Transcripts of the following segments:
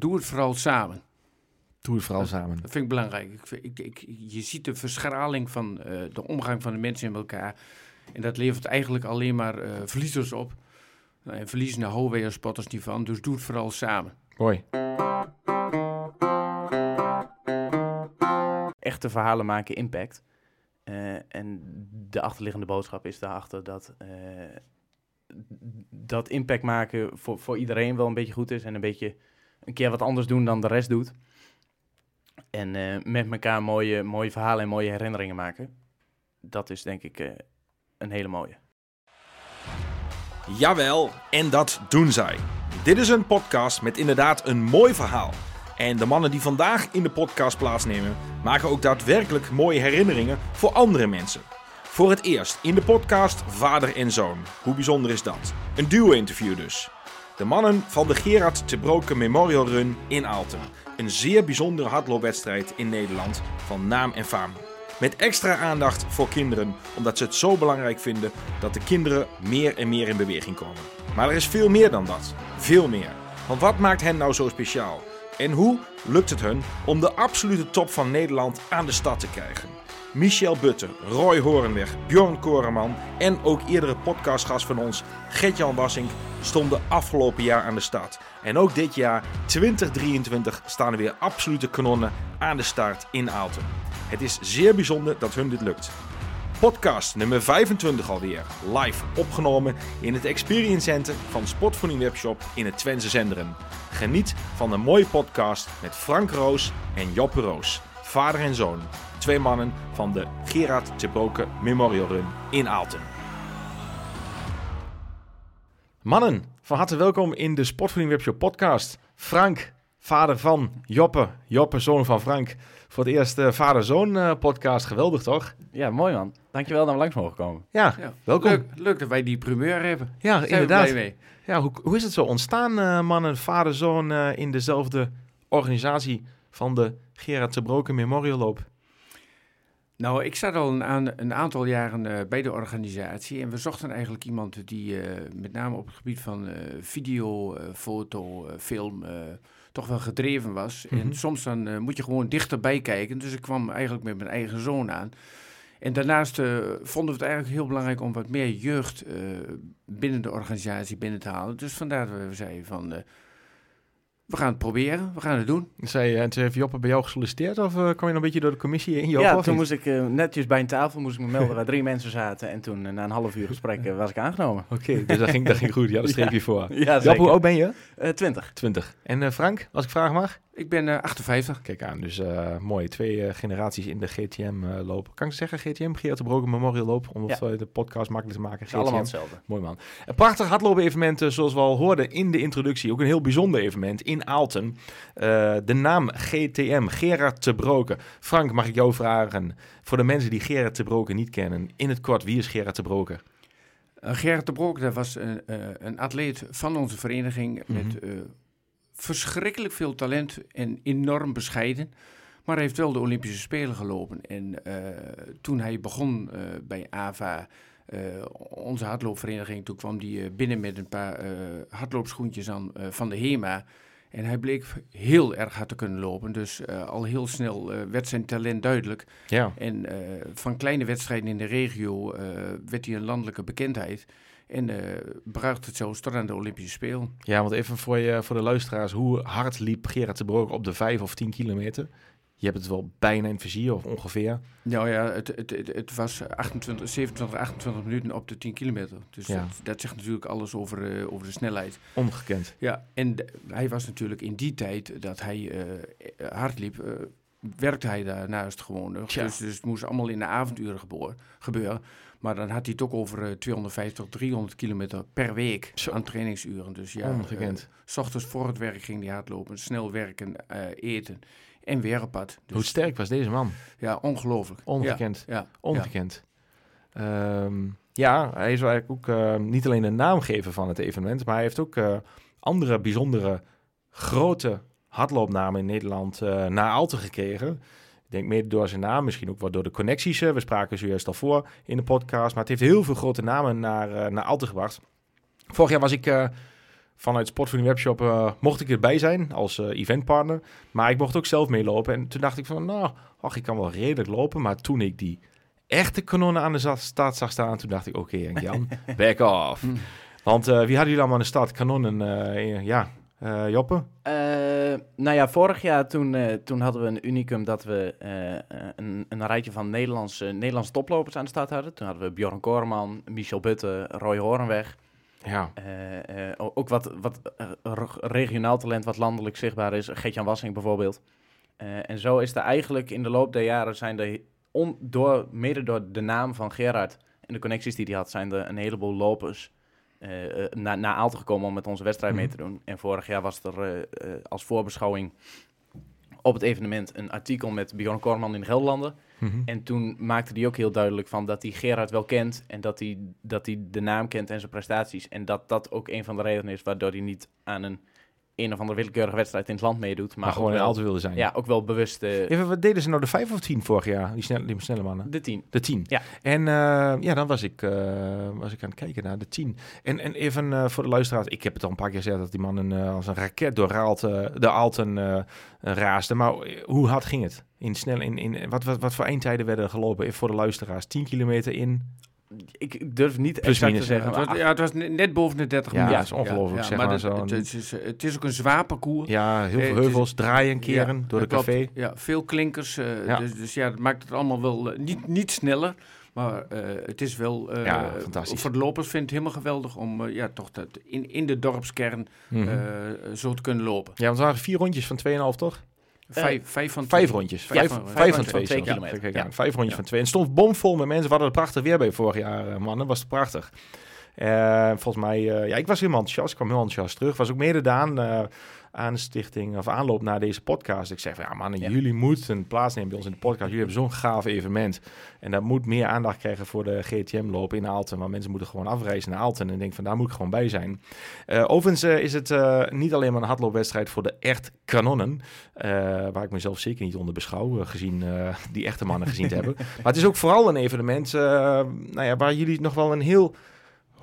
Doe het vooral samen. Doe het vooral samen. Dat vind ik belangrijk. Ik, ik, ik, je ziet de verschraling van eh, de omgang van de mensen in elkaar. En dat levert eigenlijk alleen maar eh, verliezers op. Nou, en verliezen daar houden spotters niet van. Dus doe het vooral samen. Mooi. Echte verhalen maken impact. Eh, en de achterliggende boodschap is daarachter dat, eh, dat impact maken voor, voor iedereen wel een beetje goed is. En een beetje een keer wat anders doen dan de rest doet. En eh, met elkaar mooie, mooie verhalen en mooie herinneringen maken. Dat is denk ik eh, een hele mooie. Jawel, en dat doen zij. Dit is een podcast met inderdaad een mooi verhaal. En de mannen die vandaag in de podcast plaatsnemen, maken ook daadwerkelijk mooie herinneringen voor andere mensen. Voor het eerst in de podcast Vader en Zoon. Hoe bijzonder is dat? Een duo-interview dus. De mannen van de Gerard te Broken Memorial Run in Aalten. Een zeer bijzondere hardloopwedstrijd in Nederland van naam en faam. Met extra aandacht voor kinderen, omdat ze het zo belangrijk vinden dat de kinderen meer en meer in beweging komen. Maar er is veel meer dan dat. Veel meer. Want wat maakt hen nou zo speciaal? En hoe lukt het hun om de absolute top van Nederland aan de stad te krijgen? Michel Butte, Roy Horenweg, Bjorn Koreman en ook eerdere podcastgast van ons, Gert-Jan Wassink, stonden afgelopen jaar aan de start. En ook dit jaar, 2023, staan er weer absolute kanonnen aan de start in Aalten. Het is zeer bijzonder dat hun dit lukt. Podcast nummer 25 alweer, live opgenomen in het Experience Center van Sportvoeding Webshop in het Twentse Zenderen. Geniet van een mooie podcast met Frank Roos en Joppe Roos, vader en zoon. Twee mannen van de Gerard te Broken Memorial Run in Aalten. Mannen, van harte welkom in de Sportvoeding Webshop podcast. Frank, vader van Joppe, Joppe, zoon van Frank. Voor het eerst eh, vader-zoon eh, podcast. Geweldig toch? Ja, mooi man. Dankjewel dat we langs mogen komen. Ja, Ja. welkom. Leuk, leuk dat wij die primeur hebben. Ja, Zijn inderdaad. Ja, hoe, hoe is het zo ontstaan, eh, mannen, vader-zoon in dezelfde organisatie van de Gerard te Broken Memorial Loop? Nou, ik zat al een, een aantal jaren eh, bij de organisatie en we zochten eigenlijk iemand die eh, met name op het gebied van eh, video, foto, film toch wel gedreven was. Mhm. En soms dan moet je gewoon dichterbij kijken. Dus ik kwam eigenlijk met mijn eigen zoon aan. En daarnaast vonden we het eigenlijk heel belangrijk om wat meer jeugd binnen de organisatie binnen te halen. Dus vandaar dat we zeiden van, we gaan het proberen, we gaan het doen. Zei, en toen heeft Joppe bij jou gesolliciteerd of eh, kwam je nog een beetje door de commissie in, Joppe? ja, toen moest ik eh, netjes bij een tafel moest ik me melden waar drie mensen zaten. En toen eh, na een half uur gesprek eh, was ik aangenomen. Oké, dus dat ging, dat ging goed. Je had een streepje voor. Ja, Joppe, hoe oud ben je? Eh, 20. 20. En eh, Frank, als ik vragen mag? Ik ben eh, 58. Kijk aan, dus eh, mooi. Twee eh, generaties in de GTM eh lopen. Kan ik zeggen GTM, Gerard de Broken Memorial Loop? Om Ja. eh, de podcast makkelijk te maken. Is allemaal GTM. hetzelfde. Mooi man. Een prachtig hardloop-evenement, eh, zoals we al hoorden in de introductie. Ook een heel bijzonder evenement in Aalten. Eh, de naam GTM, Gerard te Broken. Frank, mag ik jou vragen, voor de mensen die Gerard te Broken niet kennen, in het kort, wie is Gerard te Broken? Uh, Gerrit de Brok, dat was een, eh, een atleet van onze vereniging met eh, verschrikkelijk veel talent en enorm bescheiden. Maar hij heeft wel de Olympische Spelen gelopen. En eh, toen hij begon eh, bij AVA, eh, onze hardloopvereniging, toen kwam hij binnen met een paar hardloopschoentjes aan van de HEMA. En hij bleek heel erg hard te kunnen lopen. Dus al heel snel werd zijn talent duidelijk. Ja. En van kleine wedstrijden in de regio werd hij een landelijke bekendheid. En eh, bracht het zelfs tot aan de Olympische Spelen. Ja, want even voor, je, voor de luisteraars, hoe hard liep Gerard te Broken op de 5 of 10 kilometer? Je hebt het wel bijna in vizier, of ongeveer. Nou ja, het, het, het, het was 28, 27, 28 minuten op de 10 kilometer. Dus Ja. dat, dat zegt natuurlijk alles over, eh, over de snelheid. Ongekend. Ja, en de- hij was natuurlijk in die tijd dat hij eh, hard liep, werkte hij daarnaast gewoon. Dus, dus het moest allemaal in de avonduren gebeuren. Maar dan had hij het ook over eh, 250 tot 300 kilometer per week Zo. aan trainingsuren. Dus ja, Ongekend. eh, s ochtends voor het werk ging hij hardlopen, snel werken, eh, eten en weer op pad. Dus Hoe sterk was deze man? ja, ongelooflijk. Ongekend. Ja, ja, Ongekend. Ehm, ja, hij is eigenlijk ook eh, niet alleen de naamgever van het evenement, maar hij heeft ook eh, andere bijzondere grote hardloopnamen in Nederland eh naar Alten gekregen. Ik denk mede door zijn naam, misschien ook wel door de connecties. eh, We spraken zojuist al voor in de podcast, maar het heeft heel veel grote namen naar, eh naar Alten gebracht. Vorig jaar was ik, eh, vanuit Sportvoeding Webshop mocht ik erbij zijn als eventpartner. Maar ik mocht ook zelf meelopen. En toen dacht ik van, nou, ach, ik kan wel redelijk lopen. Maar toen ik die echte kanonnen aan de start zag staan, toen dacht ik, oké, Henk Jan, back off. Mm. Want wie hadden jullie allemaal aan de start? Kanonnen, ja, eh, Joppe? Eh, nou ja, vorig jaar toen, eh, toen hadden we een unicum dat we een, een rijtje van Nederlandse, Nederlandse toplopers aan de start hadden. Toen hadden we Bjorn Koreman, Michel Butte, Roy Horenweg. Ja, ook wat, wat regionaal talent wat landelijk zichtbaar is. Gertjan Wassing bijvoorbeeld. En zo is er eigenlijk in de loop der jaren zijn er on, door, mede door de naam van Gerard en de connecties die hij had, zijn er een heleboel lopers eh, eh, naar naar Aalten gekomen om met onze wedstrijd mee te doen. En vorig jaar was er eh, als voorbeschouwing op het evenement een artikel met Bjorn Korman in de Gelderlanden. Mhm. En toen maakte hij ook heel duidelijk van dat hij Gerard wel kent en dat hij, dat hij de naam kent en zijn prestaties. En dat dat ook een van de redenen is waardoor hij niet aan een een of andere willekeurige wedstrijd in het land meedoet. Maar, maar, gewoon in Aalten wilde zijn. Ja, ook wel bewust eh, Even, wat deden ze nou de vijf of tien vorig jaar, die snelle, die snelle mannen? de tien. De 10. Ja. En eh, ja, dan was ik, eh, was ik aan het kijken naar de 10. En, en even eh, voor de luisteraars, ik heb het al een paar keer gezegd dat die man een, eh, als een raket door de Aalten eh, raasde. Maar eh, hoe hard ging het? In snel, in, in, wat, wat, wat voor eindtijden werden er gelopen? Even voor de luisteraars, 10 kilometer in. Ik durf niet Plus exact te zeggen. Het was, maar ja, het was ne- net boven de 30 Ja, minuten. dat is ongelooflijk, zeg maar, dat- zo'n- het, het is, het is ook een zwaar parcours. Ja, heel Eh, veel het is- heuvels, draaien, keren Ja, door de klopt. café. Ja, veel klinkers. eh, Ja. Dus, dus ja, dat maakt het allemaal wel eh, niet, niet sneller. Maar het is wel... Ja, fantastisch. Voor de lopers vind ik het helemaal geweldig om ja, toch dat in, in de dorpskern Mhm. zo te kunnen lopen. ja, want het waren vier rondjes van 2,5 toch? Vijf, vijf van Vijf rondjes. Vijf van- vijf, vijf van van twee. kilometer. Ja. Vijf rondjes Ja. van twee. En het stond bomvol met mensen. We hadden het prachtig weer bij vorig jaar, eh, man. Dat was prachtig. Eh, volgens mij, eh, ja, ik was helemaal enthousiast. Ik kwam heel enthousiast terug. Was ook mede gedaan eh, aan de stichting of aanloop naar deze podcast. Ik zeg van, ja man, Ja. jullie moeten plaatsnemen bij ons in de podcast. Jullie hebben zo'n gaaf evenement. En dat moet meer aandacht krijgen voor de GTM-loop in Aalten. Want mensen moeten gewoon afreizen naar Aalten. En ik denk van, daar moet ik gewoon bij zijn. Eh, overigens eh, is het eh, niet alleen maar een hardloopwedstrijd voor de echt kanonnen. waar ik mezelf zeker niet onder beschouw, gezien die echte mannen gezien te hebben. Maar het is ook vooral een evenement nou ja, waar jullie nog wel een heel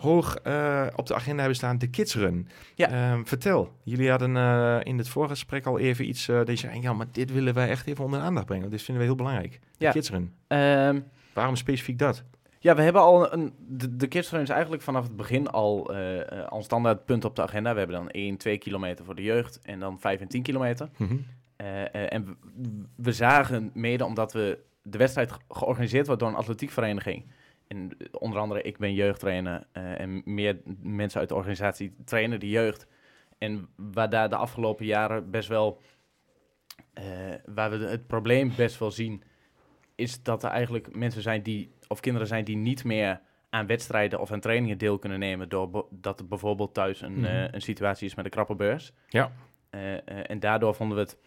hoog eh, op de agenda hebben staan, de Kids Run. Ja. Ehm, vertel, jullie hadden eh, in het vorige gesprek al even iets, eh dat je ja, maar dit willen wij echt even onder de aandacht brengen. Dit vinden we heel belangrijk. De Ja. Kids Run. Ehm, Waarom specifiek dat? Ja, we hebben al een. De, de Kids Run is eigenlijk vanaf het begin al, eh, al een standaard punt op de agenda. We hebben dan 1, 2 kilometer voor de jeugd en dan 5 en 10 kilometer. Mhm. En we, we zagen mede omdat we de wedstrijd ge- georganiseerd wordt door een atletiekvereniging. En onder andere, ik ben jeugdtrainer eh, en meer mensen uit de organisatie trainen de jeugd. En waar daar de afgelopen jaren best wel, eh, waar we het probleem best wel zien, is dat er eigenlijk mensen zijn die, of kinderen zijn die niet meer aan wedstrijden of aan trainingen deel kunnen nemen. Doordat er bijvoorbeeld thuis een, Mhm. eh, een situatie is met een krappe beurs. Ja. En daardoor vonden we het,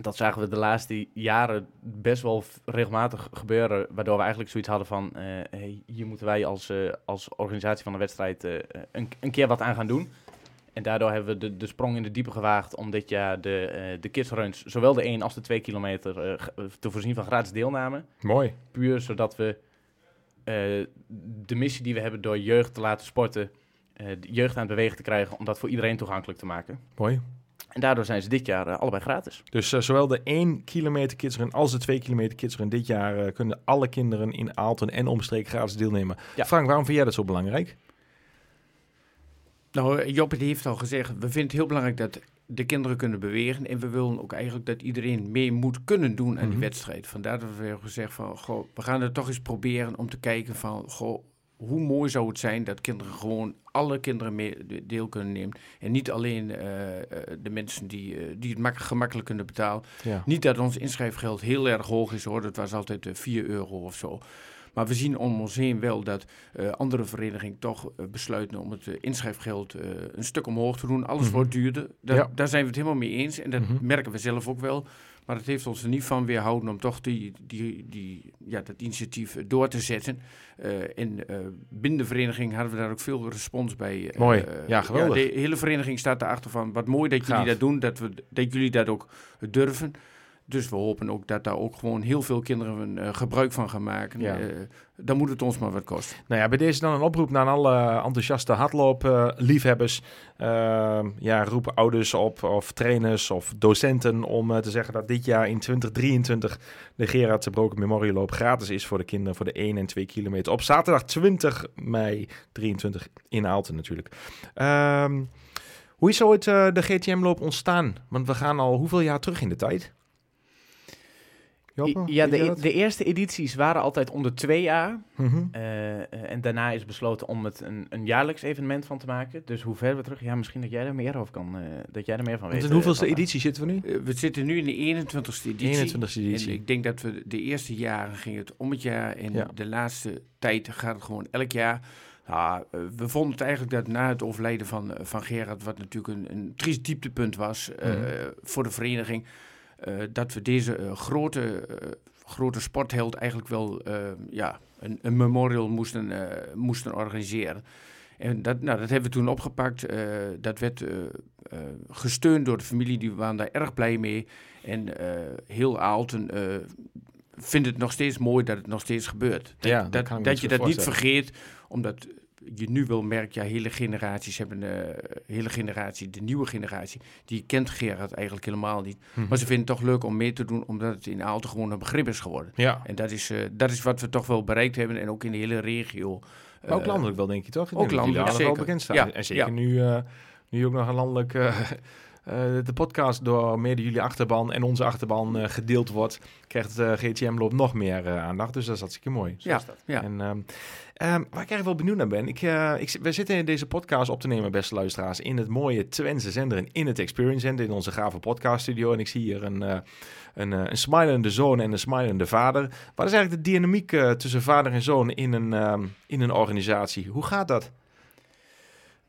dat zagen we de laatste jaren best wel regelmatig gebeuren. Waardoor we eigenlijk zoiets hadden van, eh, hey, hier moeten wij als, eh, als organisatie van de wedstrijd eh, een, een keer wat aan gaan doen. En daardoor hebben we de, de sprong in de diepe gewaagd om dit jaar de, de kids runs, zowel de 1 als de 2 kilometer, te voorzien van gratis deelname. Mooi. Puur zodat we de missie die we hebben door jeugd te laten sporten, de jeugd aan het bewegen te krijgen, om dat voor iedereen toegankelijk te maken. Mooi. En daardoor zijn ze dit jaar eh, allebei gratis. Dus eh, zowel de 1 kilometer kidsrun als de 2 kilometer kidsrun dit jaar eh, kunnen alle kinderen in Aalten en omstreek gratis deelnemen. Ja. Frank, waarom vind jij dat zo belangrijk? Nou, Joppe die heeft al gezegd, we vinden het heel belangrijk dat de kinderen kunnen bewegen. En we willen ook eigenlijk dat iedereen mee moet kunnen doen aan Mhm. die wedstrijd. Vandaar dat we hebben gezegd van, goh, we gaan het toch eens proberen om te kijken van, goh, hoe mooi zou het zijn dat kinderen gewoon, alle kinderen mee de- deel kunnen nemen. En niet alleen eh, eh, de mensen die, eh, die het mak- gemakkelijk kunnen betalen. Ja. Niet dat ons inschrijfgeld heel erg hoog is hoor, dat was altijd eh, 4 euro of zo. Maar we zien om ons heen wel dat andere verenigingen toch besluiten om het inschrijfgeld een stuk omhoog te doen. Alles Mhm. wordt duurder. Ja. daar zijn we het helemaal mee eens en dat Mhm. merken we zelf ook wel. Maar het heeft ons er niet van weerhouden om toch die, die, die, ja, dat initiatief eh, door te zetten. Eh en eh, binnen de vereniging hadden we daar ook veel respons bij. eh, Mooi. eh, Ja, geweldig. de hele vereniging staat erachter van wat mooi dat jullie Gaaf. dat doen, dat, we, dat jullie dat ook durven. Dus we hopen ook dat daar ook gewoon heel veel kinderen eh, gebruik van gaan maken. Ja. Eh, dan moet het ons maar wat kosten. Nou ja, bij deze dan een oproep naar alle enthousiaste hardloop-liefhebbers. ja, roepen ouders op, of trainers of docenten om eh, te zeggen dat dit jaar in 2023 de Gerard Broken Memorial Loop gratis is voor de kinderen voor de 1 en 2 kilometer. Op zaterdag 20 mei 23 in Aalten natuurlijk. Ehm, hoe is ooit eh, de GTM-loop ontstaan? Want we gaan al hoeveel jaar terug in de tijd? Joppe, ja, de, dat? de eerste edities waren altijd onder twee jaar. Mhm. Eh, eh, en daarna is besloten om het een, een jaarlijks evenement van te maken. Dus hoe ver we terug? Ja, misschien dat jij er meer over kan. eh, dat jij er meer van weet. Want in hoeveelste editie zitten we nu? We zitten nu in de 21ste editie. 21ste editie. En ik denk dat we de eerste jaren ging het om het jaar. En Ja. de laatste tijd gaat het gewoon elk jaar. Nou, eh, we vonden het eigenlijk dat na het overlijden van, van Gerard, wat natuurlijk een, een triest dieptepunt was eh, Mhm. voor de vereniging, dat we deze eh, grote, eh, grote sportheld eigenlijk wel eh, ja, een, een memorial moesten, eh, moesten organiseren. En dat, nou, dat hebben we toen opgepakt. eh, dat werd eh, eh, gesteund door de familie, die waren daar erg blij mee. En eh, heel Aalten eh vindt het nog steeds mooi dat het nog steeds gebeurt. Dat, Ja, dat je dat niet vergeet, omdat je nu wel merkt, ja, hele generaties hebben, eh hele generatie, de nieuwe generatie, die kent Gerard eigenlijk helemaal niet. Mhm. Maar ze vinden het toch leuk om mee te doen, omdat het in Aalten gewoon een begrip is geworden. Ja, En dat is, eh, dat is wat we toch wel bereikt hebben en ook in de hele regio. maar ook Eh, landelijk wel, denk je toch? Ik ook landelijk, wel zeker. bekend staan. Ja, En zeker ja. nu, nu ook nog een landelijk... eh, eh, de podcast door mede jullie achterban en onze achterban eh, gedeeld wordt, krijgt de GTM-loop nog meer eh, aandacht. Dus dat is hartstikke mooi. Zo Ja, is dat. ja. En, ehm, ehm, waar ik eigenlijk wel benieuwd naar ben, ik, eh, ik, we zitten in deze podcast op te nemen, beste luisteraars, in het mooie Twentse zender, in het Experience Center, in onze gave podcaststudio. En ik zie hier een, eh, een, eh, een smilende zoon en een smilende vader. Wat is eigenlijk de dynamiek eh, tussen vader en zoon in een, ehm, in een organisatie? Hoe gaat dat?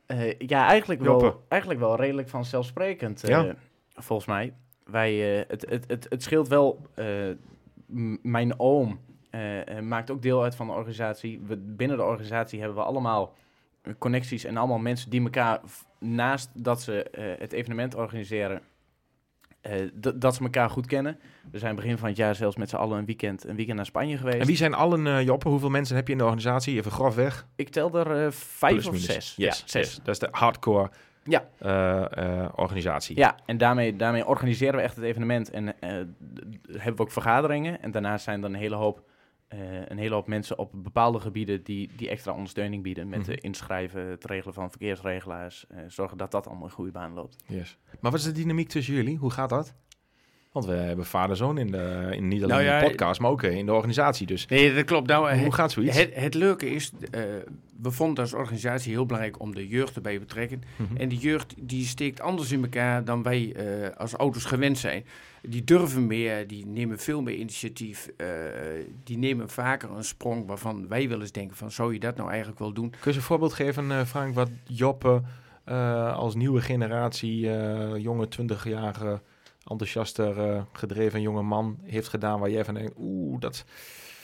Eh, ja, eigenlijk wel, eigenlijk wel redelijk vanzelfsprekend, eh, Ja. volgens mij. Wij, eh, het, het, het, het scheelt wel, mijn oom maakt ook deel uit van de organisatie. We, binnen de organisatie hebben we allemaal connecties en allemaal mensen die elkaar, naast dat ze het evenement organiseren, dat ze elkaar goed kennen. We zijn begin van het jaar zelfs met z'n allen een weekend, een weekend naar Spanje geweest. En wie zijn allen, eh Joppe? Hoeveel mensen heb je in de organisatie? Even grofweg. Ik tel er eh, vijf Plus, of minus. zes. Yes, ja, zes. yes. Dat is de hardcore Ja. eh, eh, organisatie. Ja, en daarmee, daarmee organiseren we echt het evenement en eh, hebben we ook vergaderingen. En daarnaast zijn er een hele hoop, eh, een hele hoop mensen op bepaalde gebieden die, die extra ondersteuning bieden. Met Mhm. het inschrijven, het regelen van verkeersregelaars. eh, zorgen dat dat allemaal een goede baan loopt. Yes. Maar wat is de dynamiek tussen jullie? Hoe gaat dat? Want we hebben vader-zoon in, de, in niet alleen Nou ja, in de podcast, maar ook eh, in de organisatie. Dus Nee, dat klopt. Nou, hoe het, gaat zoiets? het, het leuke is, eh, we vonden als organisatie heel belangrijk om de jeugd erbij te betrekken. Mhm. En die jeugd die steekt anders in elkaar dan wij eh, als ouders gewend zijn. Die durven meer, die nemen veel meer initiatief. eh, die nemen vaker een sprong waarvan wij wel eens denken van, zou je dat nou eigenlijk wel doen? Kun je een voorbeeld geven, eh, Frank, wat Joppe eh, als nieuwe generatie, eh, jonge 20-jarige, enthousiaster gedreven jonge man heeft gedaan waar jij van denkt, oeh, dat...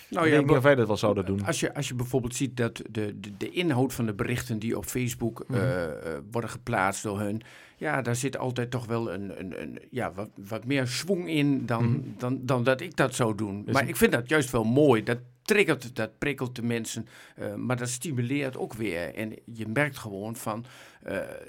Nou ik ja, niet of wij dat wel zouden doen. Als je, als je bijvoorbeeld ziet dat de, de, de inhoud van de berichten die op Facebook Mhm. eh, eh, worden geplaatst door hun, ja, daar zit altijd toch wel een, een, een ja, wat, wat meer schwung in dan, Mhm. dan, dan dat ik dat zou doen. Dus- maar ik vind dat juist wel mooi. Dat triggert, dat prikkelt de mensen, eh, maar dat stimuleert ook weer. En je merkt gewoon van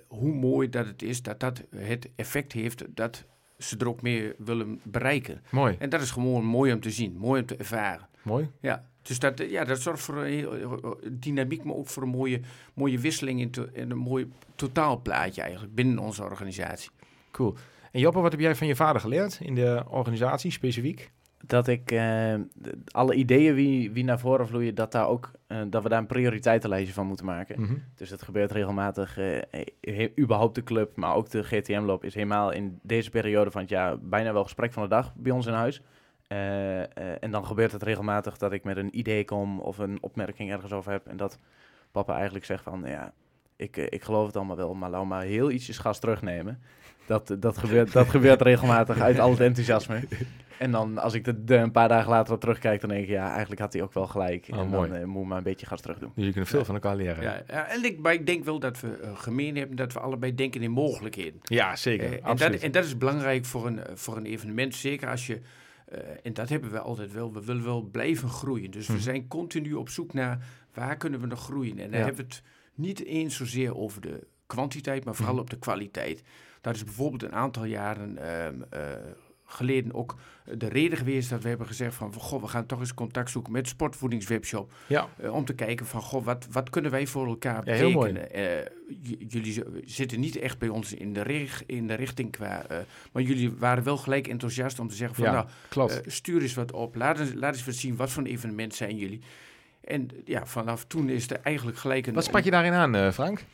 hoe mooi dat het is dat dat het effect heeft dat ze er ook meer willen bereiken. Mooi, En dat is gewoon mooi om te zien, mooi om te ervaren. Mooi. Ja, dus dat, eh, ja, dat zorgt voor een heel, eh, dynamiek, maar ook voor een mooie, mooie wisseling in to- en een mooi totaalplaatje eigenlijk binnen onze organisatie. Cool. En Joppe, wat heb jij van je vader geleerd in de organisatie specifiek? Dat ik eh, alle ideeën wie, wie naar voren vloeien, dat, daar ook, eh, dat we daar een prioriteitenlijstje van moeten maken. Mhm. Dus dat gebeurt regelmatig. eh, he- überhaupt de club, maar ook de GTM-loop is helemaal in deze periode van het jaar bijna wel gesprek van de dag bij ons in huis. Eh, eh, en dan gebeurt het regelmatig dat ik met een idee kom of een opmerking ergens over heb. En dat papa eigenlijk zegt van, ja, ik, eh, ik geloof het allemaal wel, maar laat maar heel ietsjes gas terugnemen. Dat, dat, gebeurt, dat gebeurt regelmatig uit al het enthousiasme. En dan als ik er de- een paar dagen later op terugkijk, dan denk ik, ja, eigenlijk had hij ook wel gelijk. Oh, en mooi. dan eh, moet ik maar een beetje gas terug doen. Dus je kunt veel van elkaar leren. Ja, Ja, ja, en ik, maar ik denk wel dat we gemeen hebben dat we allebei denken in mogelijkheden. zeker. Eh, en, Absoluut. dat, en dat is belangrijk voor een, voor een evenement. Zeker als je, eh, en dat hebben we altijd wel, we willen wel blijven groeien. Dus we zijn continu op zoek naar waar kunnen we nog groeien. En dan Ja. hebben we het niet eens zozeer over de kwantiteit, maar vooral Mhm. op de kwaliteit. Dat is bijvoorbeeld een aantal jaren ehm, eh, geleden ook de reden geweest dat we hebben gezegd van, goh, we gaan toch eens contact zoeken met Sportvoedingswebshop. ja, Eh, om te kijken van, goh, wat, wat kunnen wij voor elkaar betekenen? Eh, jullie zitten niet echt bij ons in de, rig- in de richting qua... eh, maar jullie waren wel gelijk enthousiast om te zeggen van... Ja, nou, klopt. stuur eens wat op. Laat eens, laat eens wat zien, wat voor een evenement zijn jullie? En ja, vanaf toen is er eigenlijk gelijk een... Wat sprak je daarin aan, Frank?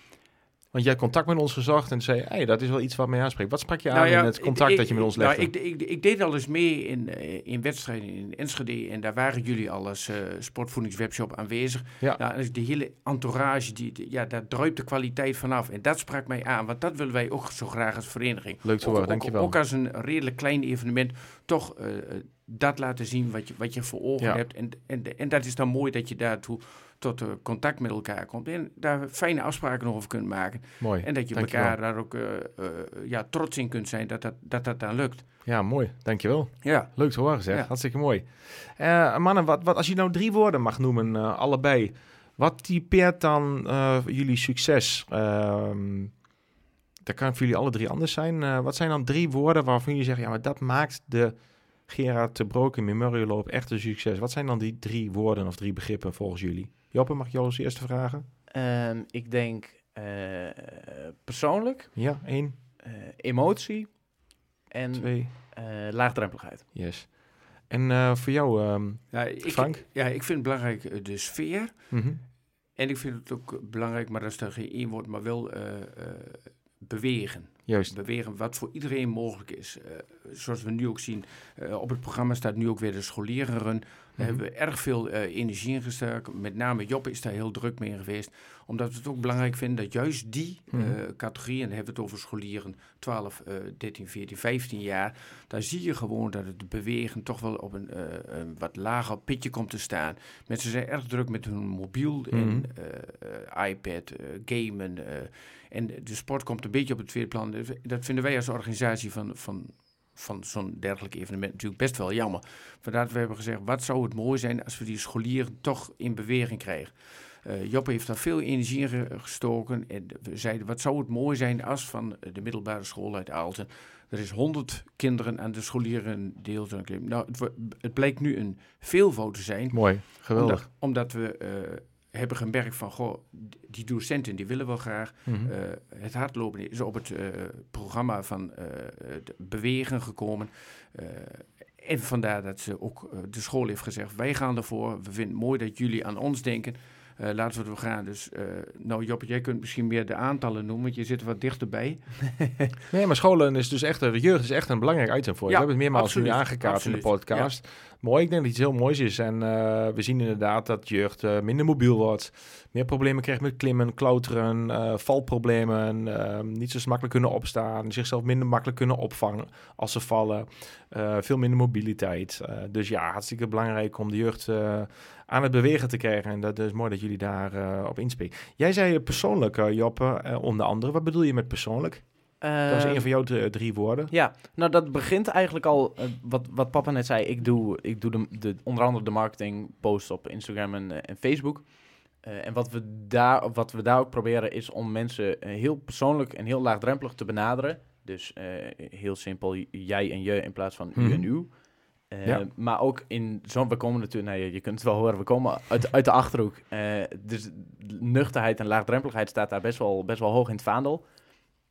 Want jij contact met ons gezocht en zei, hey, dat is wel iets wat mij aanspreekt. Wat sprak je aan Nou ja, in het contact ik- dat je met ons nou, legde? ik, ik, ik deed al eens mee in, eh, in wedstrijden in Enschede. En daar waren jullie al als eh, sportvoedingswebshop aanwezig. Ja. Nou, dus de hele entourage, die, ja, daar druipt de kwaliteit vanaf. En dat sprak mij aan, want dat willen wij ook zo graag als vereniging. Leuk te horen, dankjewel. Ook als een redelijk klein evenement, toch eh, dat laten zien wat je, wat je voor ogen Ja. hebt. En, en, en dat is dan mooi dat je daartoe tot contact met elkaar komt. En daar fijne afspraken over kunt maken. mooi. En dat je Dankjewel. elkaar daar ook eh, eh, ja, trots in kunt zijn dat dat, dat, dat dan lukt. Ja, mooi. Dankjewel. Ja. Leuk te horen, zeg. Ja. Hartstikke mooi. Eh, mannen, wat, wat, als je nou drie woorden mag noemen, allebei. Wat typeert dan jullie succes? Ehm dat kan voor jullie alle drie anders zijn. Wat zijn dan drie woorden waarvan jullie zeggen... ja, maar dat maakt de Gerard de Broken Memorial Loop echt een succes. Wat zijn dan die drie woorden of drie begrippen volgens jullie? Joppe, mag ik jou als eerste vragen? Ehm, ik denk eh, persoonlijk, Ja, één, eh, emotie en twee, eh, laagdrempeligheid. yes. En eh, voor jou, ehm, Ja, ik, Frank? Ja, ik vind het belangrijk de sfeer. mhm. En ik vind het ook belangrijk, maar dat is dan geen één woord, maar wel eh, eh, bewegen. juist. Bewegen wat voor iedereen mogelijk is. Eh, zoals we nu ook zien, eh, op het programma staat nu ook weer de scholierenrun. Daar Mhm. hebben we erg veel eh, energie in gestoken. Met name Job is daar heel druk mee geweest. Omdat we het ook belangrijk vinden dat juist die Mhm. categorie, en dan hebben we het over scholieren 12, eh 13, 14, 15 jaar. Daar zie je gewoon dat het bewegen toch wel op een, eh, een wat lager pitje komt te staan. Mensen zijn erg druk met hun mobiel en Mhm. iPad, gamen. en de sport komt een beetje op het tweede plan. Dat vinden wij als organisatie van, van, van zo'n dergelijk evenement natuurlijk best wel jammer. Vandaar dat we hebben gezegd, wat zou het mooi zijn als we die scholieren toch in beweging krijgen. Joppe heeft daar veel energie in ge- gestoken. En we zeiden, wat zou het mooi zijn als van de middelbare school uit Aalten... er is 100 kinderen aan de scholieren deel. Nou, het, het blijkt nu een veelvoud te zijn. Mooi, geweldig. Omdat, omdat we eh, hebben gemerkt van, goh, die docenten die willen wel graag. Mhm. Eh, het hardlopen is op het eh, programma van eh, het bewegen gekomen. En vandaar dat ze ook, de school heeft gezegd, wij gaan ervoor. We vinden het mooi dat jullie aan ons denken. Eh, laten we ervoor gaan. Dus, eh, nou Job, jij kunt misschien meer de aantallen noemen, want je zit er wat dichterbij. Nee, maar scholen is dus echt, de jeugd is echt een belangrijk item voor je. Ja, we hebben het meermaals nu aangekaart in de podcast. Mooi, ik denk dat iets heel moois is. En eh, we zien inderdaad dat jeugd minder mobiel wordt. Meer problemen krijgt met klimmen, klauteren, valproblemen. eh, niet zo makkelijk kunnen opstaan. Zichzelf minder makkelijk kunnen opvangen als ze vallen. veel minder mobiliteit. Dus ja, hartstikke belangrijk om de jeugd aan het bewegen te krijgen. En dat is mooi dat jullie daar eh, op inspelen. Jij zei persoonlijk, eh, Joppe, eh, onder andere. Wat bedoel je met persoonlijk? Dat was Ehm, een van jouw drie woorden. Ja, nou dat begint eigenlijk al, wat, wat papa net zei, ik doe, ik doe de, de, onder andere de marketing posts op Instagram en, en Facebook. En wat we, daar, wat we daar ook proberen is om mensen heel persoonlijk en heel laagdrempelig te benaderen. Dus heel simpel, jij en je in plaats van u Mhm. en u. Eh, Ja. Maar ook in zo'n, we komen natuurlijk, nou, je, je kunt het wel horen, we komen uit, uit de Achterhoek. Eh, dus nuchterheid en laagdrempeligheid staat daar best wel, best wel hoog in het vaandel.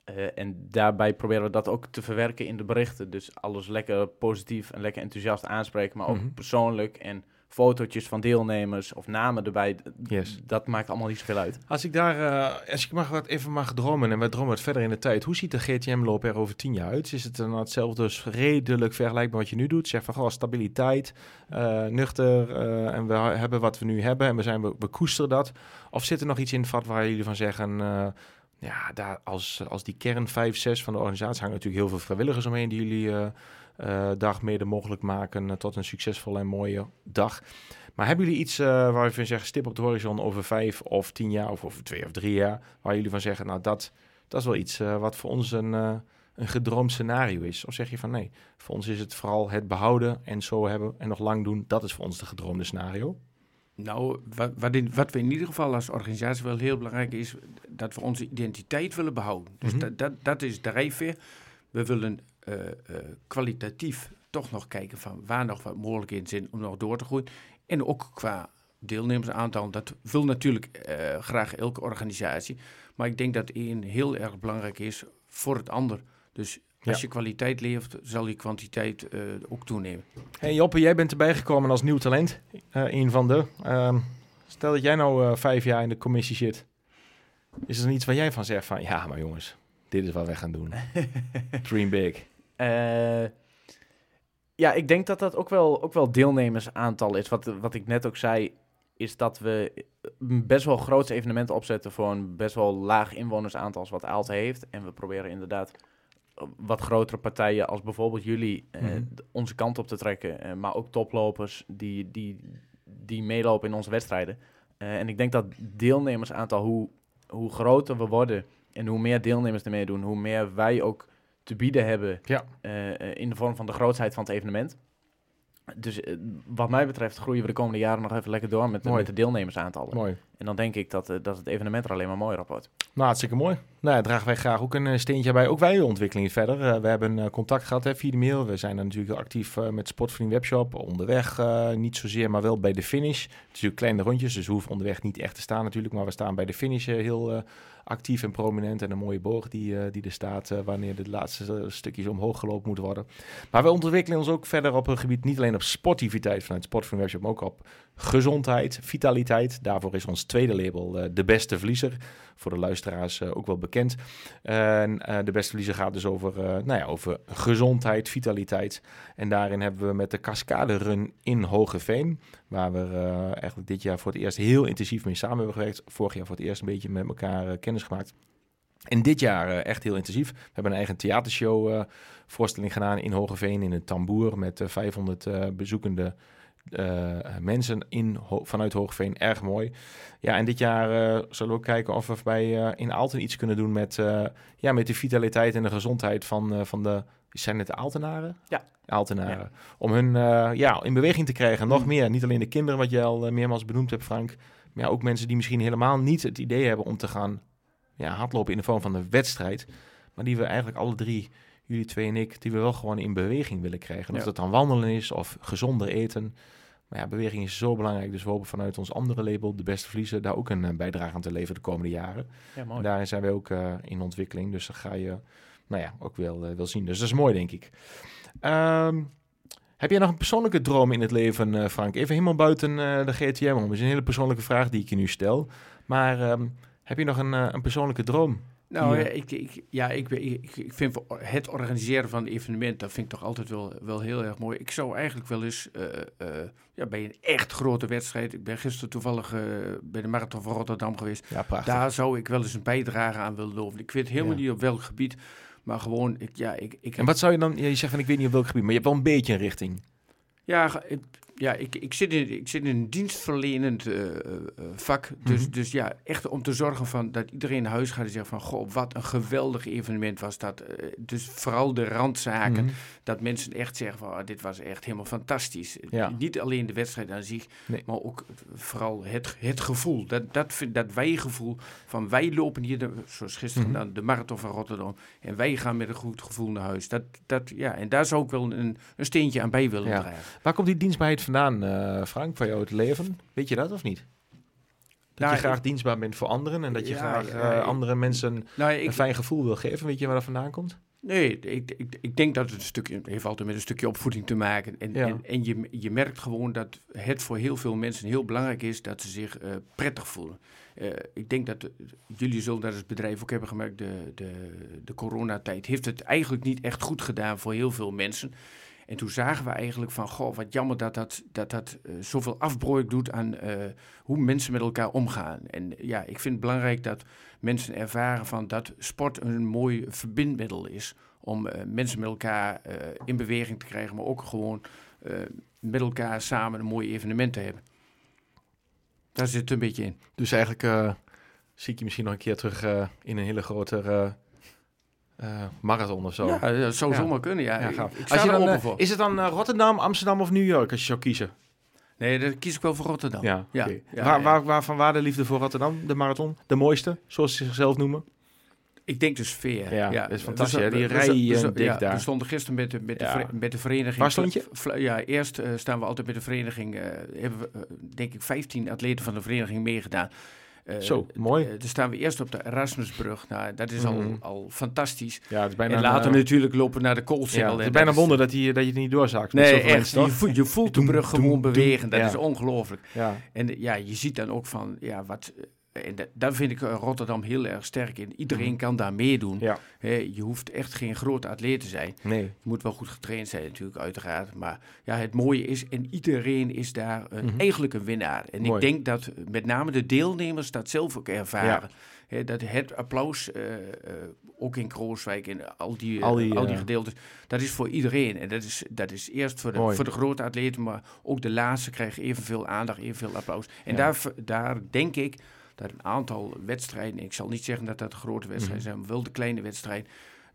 Eh, en daarbij proberen we dat ook te verwerken in de berichten. Dus alles lekker positief en lekker enthousiast aanspreken, maar ook Mhm. persoonlijk en fotootjes van deelnemers of namen erbij. Yes. Dat maakt allemaal niet zoveel uit. Als ik daar, eh, als ik mag wat even mag dromen en we dromen wat verder in de tijd. Hoe ziet de GTM-loop er over tien jaar uit? Is het dan hetzelfde, dus redelijk vergelijkbaar wat je nu doet? Zeg van, goh, stabiliteit, eh, nuchter eh, en we hebben wat we nu hebben en we, zijn, we, we koesteren dat. Of zit er nog iets in het vat waar jullie van zeggen... eh, ja, daar als, als die kern 5, 6 van de organisatie hangen natuurlijk heel veel vrijwilligers omheen die jullie dag mede mogelijk maken eh, tot een succesvolle en mooie dag. Maar hebben jullie iets uh, waar je van zeggen, stip op de horizon over vijf of tien jaar of over twee of drie jaar, waar jullie van zeggen, nou dat, dat is wel iets wat voor ons een, een gedroomd scenario is? Of zeg je van nee, voor ons is het vooral het behouden en zo hebben en nog lang doen, dat is voor ons de gedroomde scenario? Nou, wat, wat, in, wat, we in ieder geval als organisatie wel heel belangrijk is, dat we onze identiteit willen behouden. Dus Mhm. dat, dat, dat is drijfveer. We willen eh, eh, kwalitatief toch nog kijken van waar nog wat mogelijkheden zijn om nog door te groeien. En ook qua deelnemersaantal, dat wil natuurlijk eh, graag elke organisatie. Maar ik denk dat één heel erg belangrijk is voor het ander. Dus als Ja. je kwaliteit levert, zal je kwantiteit ook toenemen. Hey Joppe, jij bent erbij gekomen als nieuw talent. een van de. Ehm, stel dat jij nou vijf jaar in de commissie zit. Is er iets waar jij van zegt van... Ja, maar jongens, dit is wat wij gaan doen. Dream big. Eh, ja, ik denk dat dat ook wel, ook wel deelnemersaantal is. Wat, wat ik net ook zei, is dat we een best wel groot evenement opzetten voor een best wel laag inwonersaantal als wat Aalten heeft. En we proberen inderdaad wat grotere partijen als bijvoorbeeld jullie eh, Mhm. onze kant op te trekken. eh, maar ook toplopers die, die, die meelopen in onze wedstrijden. Eh, en ik denk dat deelnemersaantal, hoe, hoe groter we worden en hoe meer deelnemers er meedoen, hoe meer wij ook te bieden hebben Ja. eh, eh, in de vorm van de grootheid van het evenement. Dus eh, wat mij betreft groeien we de komende jaren nog even lekker door met, met de deelnemersaantallen. Mooi. En dan denk ik dat, dat het evenement er alleen maar mooier op wordt. Nou, hartstikke mooi. Nou, ja, dragen wij graag ook een steentje bij. Ook wij ontwikkeling verder. We hebben contact gehad hè, via de mail. We zijn natuurlijk actief eh, met Sportvriend Webshop. Onderweg niet zozeer, maar wel bij de finish. Het is natuurlijk kleine rondjes, dus we hoeven onderweg niet echt te staan natuurlijk. Maar we staan bij de finish heel actief en prominent. En een mooie boog die, eh, die er staat eh, wanneer de laatste eh, stukjes omhoog gelopen moeten worden. Maar we ontwikkelen ons ook verder op een gebied, niet alleen op sportiviteit vanuit Webshop, maar ook op gezondheid, vitaliteit. Daarvoor is ons tweede label eh, De Beste Verliezer. Voor de luisteraars eh, ook wel bekend. En eh, De Beste Verliezer gaat dus over, nou ja, over gezondheid, vitaliteit. En daarin hebben we met de Cascade Run in Hogeveen, waar we eigenlijk dit jaar voor het eerst heel intensief mee samen hebben gewerkt. Vorig jaar voor het eerst een beetje met elkaar kennis gemaakt. En dit jaar echt heel intensief. We hebben een eigen theatershow voorstelling gedaan in Hogeveen in een tamboer met eh, 500 eh, bezoekende eh, mensen in, Ho- vanuit Hoogveen. Erg mooi. Ja, en dit jaar eh, zullen we ook kijken of we bij eh, in Aalten iets kunnen doen met, eh, ja, met de vitaliteit en de gezondheid van, eh, van de... Zijn het de Aaltenaren? Ja. Aaltenaren. Om hun eh, ja, in beweging te krijgen. Nog Mm. meer. Niet alleen de kinderen, wat je al eh, meermaals benoemd hebt, Frank. Maar ja, ook mensen die misschien helemaal niet het idee hebben om te gaan ja, hardlopen in de vorm van een wedstrijd. Maar die we eigenlijk alle drie, jullie twee en ik, die we wel gewoon in beweging willen krijgen. Of Ja. dat dan wandelen is of gezonder eten. Maar ja, beweging is zo belangrijk. Dus we hopen vanuit ons andere label, De Beste Verliezen, daar ook een eh, bijdrage aan te leveren de komende jaren. Ja, En mooi. daarin zijn wij ook eh, in ontwikkeling. Dus dat ga je, nou ja, ook wel, eh, wel zien. Dus dat is mooi, denk ik. Ehm, heb jij nog een persoonlijke droom in het leven, Frank? Even helemaal buiten de GTM om. Dat is een hele persoonlijke vraag die ik je nu stel. Maar ehm, heb je nog een, een persoonlijke droom? Nou, Ja. ik, ik, ja, ik, ik, ik vind het organiseren van een evenement, dat vind ik toch altijd wel, wel heel erg mooi. Ik zou eigenlijk wel eens eh, eh, ja, bij een echt grote wedstrijd, ik ben gisteren toevallig eh, bij de Marathon van Rotterdam geweest, Ja, daar zou ik wel eens een bijdrage aan willen leveren. Ik weet helemaal Ja. niet op welk gebied, maar gewoon, ik, ja, ik, ik En wat zou je dan... Je zegt van ik weet niet op welk gebied, maar je hebt wel een beetje een richting. Ja, ja ik, ik, zit in, ik zit in een dienstverlenend eh, eh, eh, vak. Dus, Mhm. dus ja, echt om te zorgen van dat iedereen naar huis gaat en zegt van... Goh, wat een geweldig evenement was dat. Dus vooral de randzaken. Mhm. Dat mensen echt zeggen van, ah, dit was echt helemaal fantastisch. Ja. Niet alleen de wedstrijd aan zich, Nee. maar ook vooral het, het gevoel. Dat, dat, dat wij-gevoel van wij lopen hier, de, zoals gisteren dan, de Marathon van Rotterdam. En wij gaan met een goed gevoel naar huis. Dat, dat, ja, en daar zou ik wel een, een steentje aan bij willen Ja. dragen. Waar komt die dienstbaarheid vandaan, eh, Frank, van jou het leven? Weet je dat of niet? Dat Nou, je graag ik- dienstbaar bent voor anderen en dat je Ja, graag eh, ik- andere mensen Nou, een ik, fijn gevoel wil geven. Weet je waar dat vandaan komt? nee, ik, ik, ik denk dat het een stukje het heeft altijd met een stukje opvoeding te maken. En, Ja. en, en je, je merkt gewoon dat het voor heel veel mensen heel belangrijk is dat ze zich eh, prettig voelen. Ik denk dat de- jullie zullen dat als bedrijf ook hebben gemerkt, de, de, de coronatijd heeft het eigenlijk niet echt goed gedaan voor heel veel mensen. En toen zagen we eigenlijk van, goh, wat jammer dat dat, dat, dat eh, zoveel afbreuk doet aan eh, hoe mensen met elkaar omgaan. En ja, ik vind het belangrijk dat mensen ervaren van dat sport een mooi verbindmiddel is om eh, mensen met elkaar in beweging te krijgen, maar ook gewoon met elkaar samen een mooi evenement te hebben. Daar zit een beetje in. Dus eigenlijk zie ik je misschien nog een keer terug in een hele grote marathon of zo. Ja, dat zou Ja. zomaar kunnen. Ja, Ja, ik, gaaf. ik Als je dan, open eh, voor. is het dan eh, Rotterdam, Amsterdam of New York als je zou kiezen? Nee, dan kies ik wel voor Rotterdam. Ja, Ja, ja, waar, ja. Waar, waarvan waar de liefde voor Rotterdam, de marathon? De mooiste, zoals ze zichzelf noemen? Ik denk de sfeer. Ja, dat is fantastisch, We hè, die we- rij, we- eh, we- dik ja, daar. We stonden gisteren met de, met de, Ja. met de vereniging. Waar stond je? Ja, eerst eh, staan we altijd met de vereniging. eh, hebben we, eh, denk ik, 15 atleten van de vereniging meegedaan. Eh, Zo, mooi. eh, dan staan we eerst op de Erasmusbrug. Nou, dat is al, al fantastisch. Ja, het is bijna en later een, eh, natuurlijk lopen we naar de Koolsingel. ja, het is dat bijna wonder dat, die, dat je het niet doorzaakt. met Nee, echt. mensen, Je voelt, je voelt de brug doem, gewoon doem. bewegen. Dat Ja. is ongelooflijk. Ja, En ja, je ziet dan ook van, ja, wat... eh, En da- daar vind ik eh, Rotterdam heel erg sterk in. Iedereen Mhm. kan daar meedoen. Ja. Je hoeft echt geen grote atleet te zijn. nee. Je moet wel goed getraind zijn natuurlijk, uiteraard. Maar ja, het mooie is, en iedereen is daar een, Mhm. eigenlijk een winnaar. En Mooi. ik denk dat eh, met name de deelnemers dat zelf ook ervaren. Dat het applaus, eh, eh, ook in Krooswijk en al die, eh, Al die, al die eh, gedeeltes, dat is voor iedereen. En dat is, dat is eerst voor de, Mooi. voor de grote atleten, maar ook de laatste krijgen evenveel aandacht, evenveel applaus. En Ja. daar, daar denk ik dat een aantal wedstrijden, ik zal niet zeggen dat dat grote wedstrijden Mhm. zijn, maar wel de kleine wedstrijden,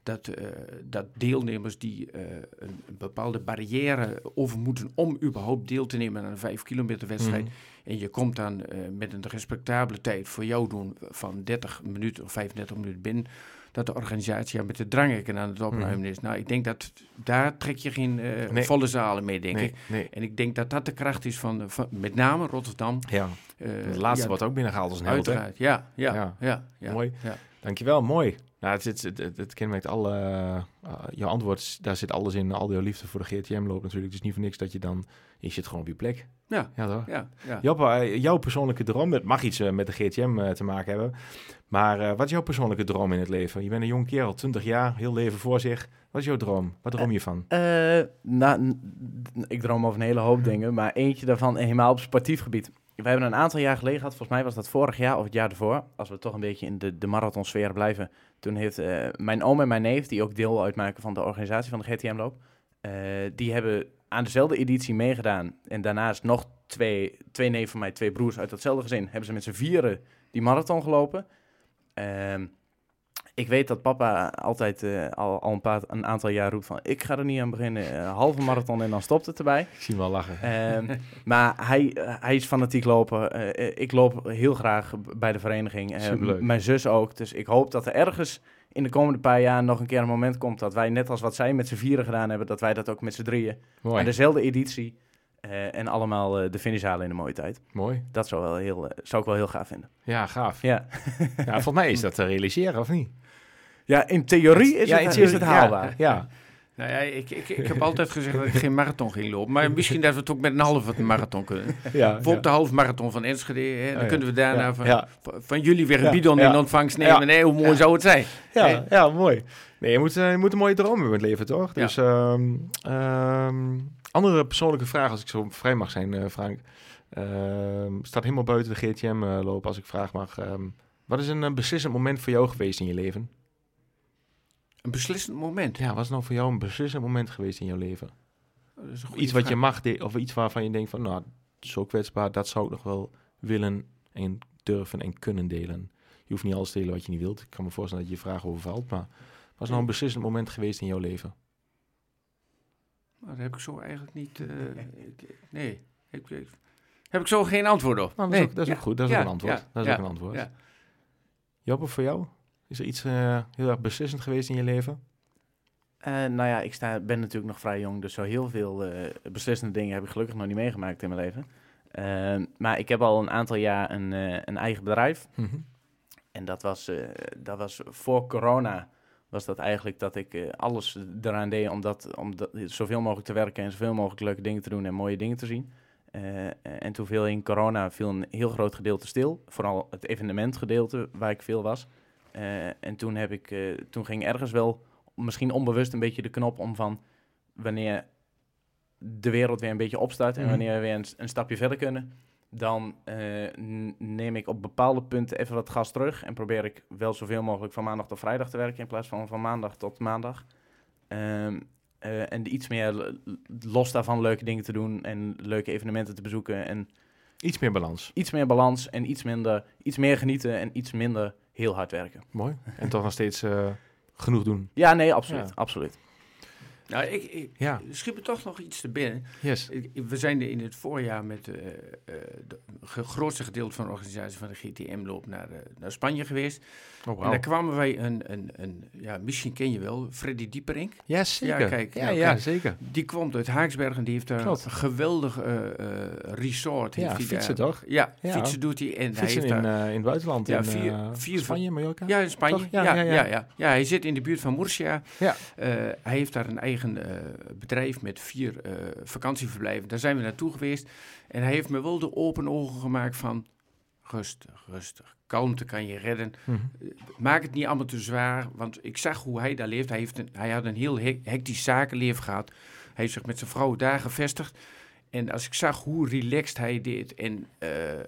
dat, eh, dat deelnemers die eh, een, een bepaalde barrière over moeten om überhaupt deel te nemen aan een 5 kilometer wedstrijd. Mhm. En je komt dan eh, met een respectabele tijd voor jou doen van 30 minuten of 35 minuten binnen. Dat de organisatie met de dranghekken aan het opruimen is. Nou, ik denk dat daar trek je geen eh, Mhm. Nee. volle zalen mee, denk nee, ik. nee. En ik denk dat dat de kracht is van, van met name Rotterdam. Ja, Eh, het laatste ja, wordt ook binnengehaald als? Uiteraard, ja, ja, Ja. ja. ja, Mooi. Ja. Dankjewel, mooi. Nou, het, zit- het, het, het kenmerkt alle... eh, uh, jouw antwoord, daar zit alles in. Al jouw liefde voor de GTM-loop natuurlijk. Het is niet voor niks dat je dan... Je zit gewoon op je plek. Ja. Ja, toch? Ja, jouw persoonlijke droom, het mag iets met de GTM te maken hebben. Maar eh, wat is jouw persoonlijke droom in het leven? Je bent een jong kerel, 20 jaar, heel leven voor zich. Wat is jouw droom? Wat droom je van? Eh, nou, n- n- ik droom over een hele hoop dingen, maar eentje daarvan helemaal op sportief gebied. We hebben een aantal jaar geleden gehad, volgens mij was dat vorig jaar of het jaar ervoor, als we toch een beetje in de, de marathonsfeer blijven. Toen heeft eh, mijn oom en mijn neef, die ook deel uitmaken van de organisatie van de GTM-loop, eh, die hebben aan dezelfde editie meegedaan. En daarnaast nog twee, twee neven van mij, twee broers uit datzelfde gezin, hebben ze met z'n vieren die marathon gelopen. Ehm, ik weet dat papa altijd eh, al, al een, paar, een aantal jaar roept van... ik ga er niet aan beginnen, eh, halve marathon en dan stopt het erbij. Ik zie hem wel lachen. Ehm, maar hij, hij is fanatiek lopen. Eh, ik loop heel graag bij de vereniging. Eh, Superleuk. m- mijn zus ook. Dus ik hoop dat er ergens in de komende paar jaar nog een keer een moment komt... dat wij net als wat zij met z'n vieren gedaan hebben... dat wij dat ook met z'n drieën Mooi, aan dezelfde editie... eh, en allemaal eh, de finish halen in een mooie tijd. mooi. Dat zou, wel heel, eh, zou ik wel heel gaaf vinden. Ja, gaaf. Ja, Ja, volgens mij is dat te realiseren, of niet? ja in theorie is, Ja, het, in is theorie, het ja. haalbaar. Ja, Nou ja, ik, ik, ik heb altijd gezegd dat ik geen marathon ging lopen. Maar misschien dat we het ook met een halve marathon kunnen. ja. Bijvoorbeeld de halve marathon van Enschede. Hè, dan Oh ja. kunnen we daarna Ja, van, ja. van, jullie weer een Ja, bidon ja. in ontvangst nemen. Ja. Nee, hoe mooi Ja. zou het zijn? Ja, ja, mooi. Nee, je moet, je moet een mooie droom hebben in het leven, toch? Ja. Dus, ehm, ehm, andere persoonlijke vraag, als ik zo vrij mag zijn, eh, Frank. Ehm, staat helemaal buiten de GTM-loop, als ik vraag mag. Ehm, wat is een eh, beslissend moment voor jou geweest in je leven? Een beslissend moment. Ja, wat is nou voor jou een beslissend moment geweest in jouw leven? Goede Iets wat je mag, de- of iets waarvan je denkt van, nou, zo kwetsbaar, dat zou ik nog wel willen en durven en kunnen delen. Je hoeft niet alles te delen wat je niet wilt. Ik kan me voorstellen dat je je vraag overvalt, maar wat is nou een beslissend moment geweest in jouw leven? Dat heb ik zo eigenlijk niet... eh, ik- nee, ik, ik- heb ik zo geen antwoord op. Nou, dat is, Nee. ook, dat is Ja. ook goed, dat is Ja, ook een antwoord. ja, dat is ja, ook een antwoord. ja. Joppe, voor jou? Is er iets eh, heel erg beslissend geweest in je leven? Eh, nou ja, ik sta, ben natuurlijk nog vrij jong, dus zo heel veel eh, beslissende dingen heb ik gelukkig nog niet meegemaakt in mijn leven. Eh, maar ik heb al een aantal jaar een, eh, een eigen bedrijf. En dat was, eh, dat was voor corona, was dat eigenlijk dat ik eh, alles eraan deed om, dat, om dat, zoveel mogelijk te werken en zoveel mogelijk leuke dingen te doen en mooie dingen te zien. Eh, en toen viel in corona viel een heel groot gedeelte stil, vooral het evenementgedeelte waar ik veel was. Eh, en toen, heb ik, toen ging ergens wel misschien onbewust een beetje de knop om van wanneer de wereld weer een beetje opstart en Mhm. wanneer we weer een, een stapje verder kunnen, dan eh, neem ik op bepaalde punten even wat gas terug en probeer ik wel zoveel mogelijk van maandag tot vrijdag te werken in plaats van van maandag tot maandag. Ehm, eh, en iets meer los daarvan leuke dingen te doen en leuke evenementen te bezoeken. En Iets meer balans. iets meer balans en iets minder, iets meer genieten en iets minder heel hard werken. Mooi. En toch nog steeds eh, genoeg doen. Ja, nee, absoluut. Ja. absoluut. Nou, ik, ik Ja, schiet me toch nog iets te binnen. yes. Ik- We zijn in het voorjaar met eh, eh, ge- grootste gedeelte van de organisatie van de GTM-loop naar, eh, naar Spanje geweest. Oh, En daar kwamen wij een, een, een, ja, misschien ken je wel, Freddy Dieperink. Ja, zeker. Ja, kijk, ja, nou, ja, kijk. zeker. Die komt uit Haaksbergen, die heeft daar Klopt. een geweldig eh, eh, resort. Ja, heeft fietsen daar. toch? Ja, Ja. fietsen doet hij. En Fietsen hij in, heeft daar, eh, in het buitenland. Ja, in vier- eh, vier- Spanje, Mallorca? ja, in Spanje. Ja, Ja, ja, ja, hij zit in de buurt van Murcia. Ja. Eh, hij heeft daar een eigen eh, bedrijf met vier eh, vakantieverblijven. Daar zijn we naartoe geweest. En hij heeft me wel de open ogen gemaakt van... Rustig, rustig. Kalmte kan je redden. Mhm. Maak het niet allemaal te zwaar. Want ik zag hoe hij daar leeft. Hij, heeft een, hij had een heel he- hectisch zakenleven gehad. Hij heeft zich met zijn vrouw daar gevestigd. En als ik zag hoe relaxed hij deed en eh, eh,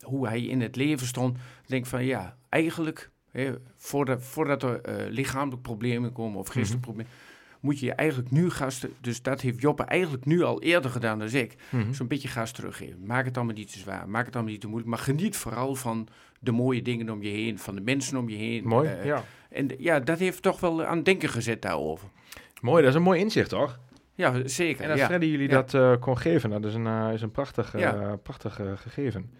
hoe hij in het leven stond, denk ik van ja, eigenlijk, hè, voordat, voordat er eh, lichamelijke problemen komen of geestelijke problemen, moet je je eigenlijk nu gasten, dus dat heeft Joppe eigenlijk nu al eerder gedaan dan ik, Mhm. zo'n beetje gas teruggeven. Maak het allemaal niet te zwaar, maak het allemaal niet te moeilijk, maar geniet vooral van de mooie dingen om je heen, van de mensen om je heen. Mooi, Eh, ja. En ja, dat heeft toch wel aan het denken gezet daarover. Mooi, dat is een mooi inzicht, toch? Ja, zeker. En als ja. Freddy jullie Ja. dat eh, kon geven, dat is een, eh, is een prachtig, Ja. prachtig gegeven.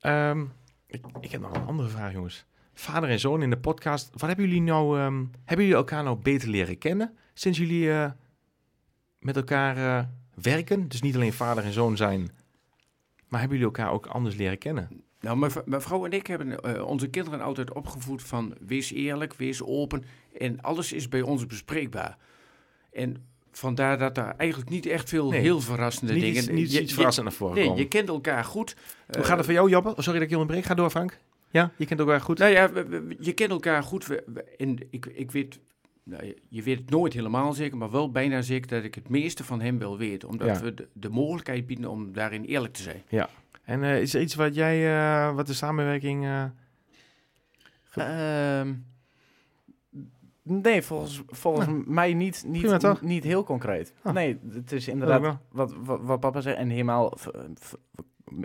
Ehm, ik, ik heb nog een andere vraag, jongens. Vader en zoon in de podcast. Wat hebben jullie nou, ehm, hebben jullie elkaar nou beter leren kennen sinds jullie eh, met elkaar eh, werken? Dus niet alleen vader en zoon zijn, maar hebben jullie elkaar ook anders leren kennen? Nou, mijn, v- mijn vrouw en ik hebben eh, onze kinderen altijd opgevoed van wees eerlijk, wees open en alles is bij ons bespreekbaar. En vandaar dat er eigenlijk niet echt veel Nee. heel verrassende niet dingen... iets, niet je- iets verrassends naar voren Nee, je kent elkaar goed. Hoe gaat het voor jou, Joppe? Oh, sorry dat ik je onderbreek. Ga door, Frank. Ja, je kent elkaar goed. Nou ja, je kent elkaar goed. En ik, ik weet, nou, je- je weet het nooit helemaal zeker, maar wel bijna zeker dat ik het meeste van hem wil weten. Omdat Ja. we de, de mogelijkheid bieden om daarin eerlijk te zijn. En eh, is er iets wat jij, eh, wat de samenwerking... eh, Ehm, nee, volgens, volgens mij niet, prima niet, toch? niet heel concreet. Ah. Nee, het is inderdaad wat, wat, wat papa zegt. En helemaal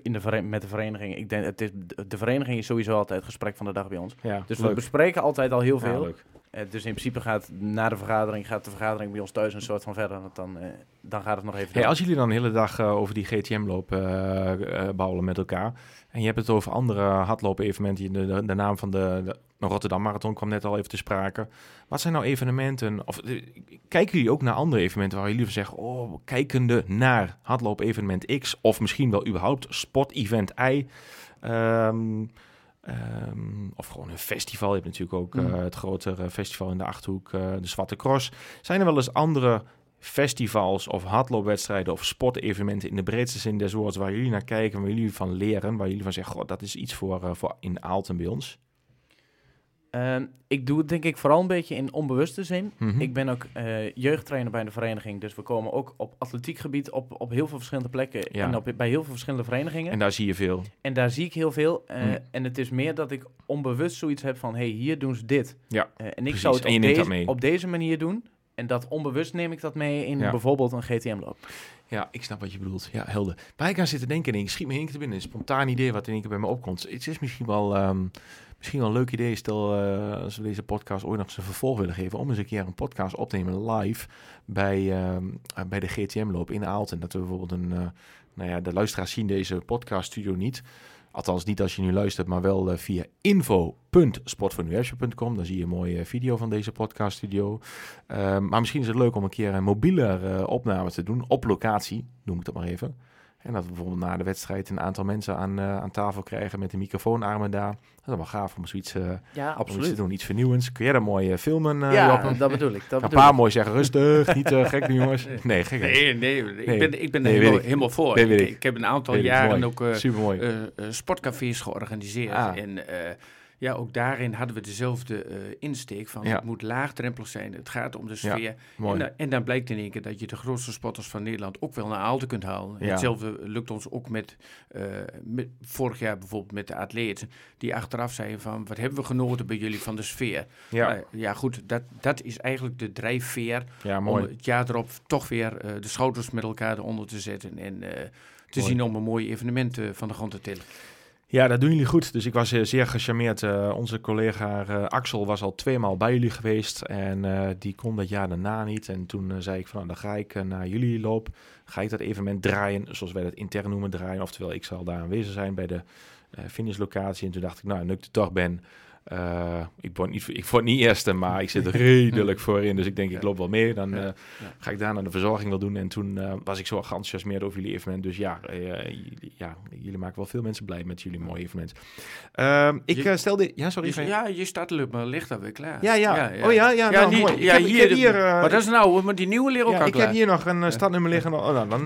in de met de vereniging. Ik denk, het is, de vereniging is sowieso altijd het gesprek van de dag bij ons. ja, Dus we bespreken altijd al heel Ja, veel. leuk. Eh, dus in principe gaat na de vergadering, gaat de vergadering bij ons thuis een soort van verder. Want dan, eh, dan gaat het nog even Hey, als jullie dan de hele dag eh, over die GTM-loop eh bouwen met elkaar... en je hebt het over andere hardloop-evenementen... De, de, de naam van de, de Rotterdam Marathon kwam net al even te sprake. Wat zijn nou evenementen... of kijken jullie ook naar andere evenementen... waar jullie van zeggen... oh, kijkende naar hardloop-evenement X... of misschien wel überhaupt sport-event Y... Ehm, ehm, of gewoon een festival. Je hebt natuurlijk ook eh, Mm. het grotere festival in de Achterhoek, eh, de Zwarte Cross. Zijn er wel eens andere festivals of hardloopwedstrijden of sportevenementen in de breedste zin des woords waar jullie naar kijken, waar jullie van leren, waar jullie van zeggen, god, dat is iets voor, eh, voor in Aalten bij ons? Ehm, ik doe het denk ik vooral een beetje in onbewuste zin. Mhm. Ik ben ook eh, jeugdtrainer bij de vereniging. Dus we komen ook op atletiekgebied op, op heel veel verschillende plekken. Ja. En op, bij heel veel verschillende verenigingen. En En, daar zie je veel. daar zie ik heel veel. eh, Mm. En het is meer dat ik onbewust zoiets heb van... hey, hier doen ze dit. Ja, Eh, en ik precies. zou het En op, deze, op deze manier doen. En dat onbewust neem ik dat mee in Ja. bijvoorbeeld een GTM-loop. Ja, ik snap wat je bedoelt. Ja, helder. Waar ik aan zit te denken, en ik schiet me in te binnen, een spontaan idee wat in één keer bij me opkomt. Het is misschien wel, ehm, misschien wel een leuk idee, stel eh, als we deze podcast ooit nog eens een vervolg willen geven, om eens een keer een podcast op te nemen live bij, ehm, eh, bij de GTM-loop in Aalten. Dat we bijvoorbeeld een, eh, nou ja, de luisteraars zien deze podcaststudio niet. Althans, niet als je nu luistert, maar wel via info.sportfornuwership.com. Dan zie je een mooie video van deze podcaststudio. Ehm, maar misschien is het leuk om een keer een mobiele opname te doen, op locatie, noem ik dat maar even. En dat we bijvoorbeeld na de wedstrijd een aantal mensen aan, eh, aan tafel krijgen met de microfoonarmen daar. Dat is wel gaaf om zoiets, eh, Ja, om iets te doen, iets vernieuwends. Kun jij dat mooi eh, filmen, eh, ja, dat bedoel ik. Dat Een paar ik. mooi zeggen, rustig, niet eh, gek nu jongens. Nee, gek. Nee, nee, ik ben, ik ben er helemaal, weet ik. helemaal voor. Ik, ik. ik heb een aantal jaren mooi. ook eh, eh, eh, sportcafés georganiseerd. Ah. En eh, ja, ook daarin hadden we dezelfde eh, insteek van Ja. het moet laagdrempelig zijn. Het gaat om de sfeer. Mooi. En, dan- en dan blijkt in één keer dat je de grootste spotters van Nederland ook wel naar Aalten kunt halen. Ja. Hetzelfde lukt ons ook met, eh, met vorig jaar bijvoorbeeld met de atleten. Die achteraf zeiden van wat hebben we genoten bij jullie van de sfeer. ja, ja goed, dat, dat is eigenlijk de drijfveer ja, om het jaar erop toch weer eh, de schouders met elkaar eronder te zetten. En eh, te Mooi. zien om een mooi evenement eh, van de grond te tillen. Ja, dat doen jullie goed. Dus ik was eh, zeer gecharmeerd. Eh, onze collega eh, Axel was al tweemaal bij jullie geweest. En die kon dat jaar daarna niet. En toen zei ik van, nou, dan ga ik naar jullie loop. Ga ik dat evenement draaien, zoals wij dat intern noemen, draaien. Oftewel, ik zal daar aanwezig zijn bij de finishlocatie. En toen dacht ik, nou, nu ik er toch ben... eh, ik, word niet, ik word niet eerste, maar ik zit redelijk voorin. Dus ik denk, ik loop wel mee. Dan Ja. eh, ga ik daarna de verzorging wel doen. En toen eh, was ik zo geenthousiasmeerd over jullie evenement. Dus ja, eh, jullie, ja, jullie maken wel veel mensen blij met jullie mooie evenement. Ehm, ik Je- stelde... Ja, sorry. Je- ja, je maar ligt alweer klaar. ja, ja. Oh ja, ja, nou, niet- ja, heb, hier, heb de- hier... maar dat is oude, maar die nieuwe leren ook ja, al ik klaar. heb hier nog een startnummer liggen. Oh, nou, dan,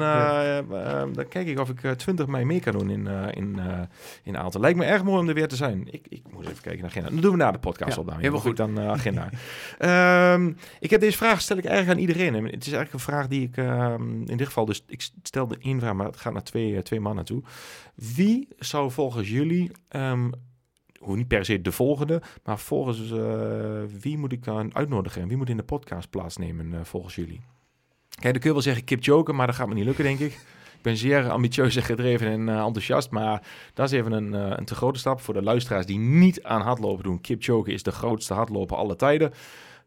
dan kijk ik of ik eh, 20 mei mee kan doen in, eh in, eh in Aalten. Lijkt me erg mooi om er weer te zijn. Ik, ik moet even kijken naar agenda. Dat doen we na de podcast Ja, op. Dan helemaal goed. Dan eh, agenda. Ehm, ik heb deze vraag stel ik eigenlijk aan iedereen. En het is eigenlijk een vraag die ik ehm, in dit geval dus ik stelde één vraag, maar het gaat naar twee, eh, twee mannen toe. Wie zou volgens jullie ehm, hoe niet per se de volgende, maar volgens eh, wie moet ik aan uitnodigen en wie moet in de podcast plaatsnemen volgens jullie? Kijk, dan kun je wel zeggen Kip Joker, maar dat gaat me niet lukken, denk ik. Ik ben zeer ambitieus en gedreven en eh, enthousiast, maar dat is even een, eh, een te grote stap voor de luisteraars die niet aan hardlopen doen. Kip Joker is de grootste hardloper aller tijden.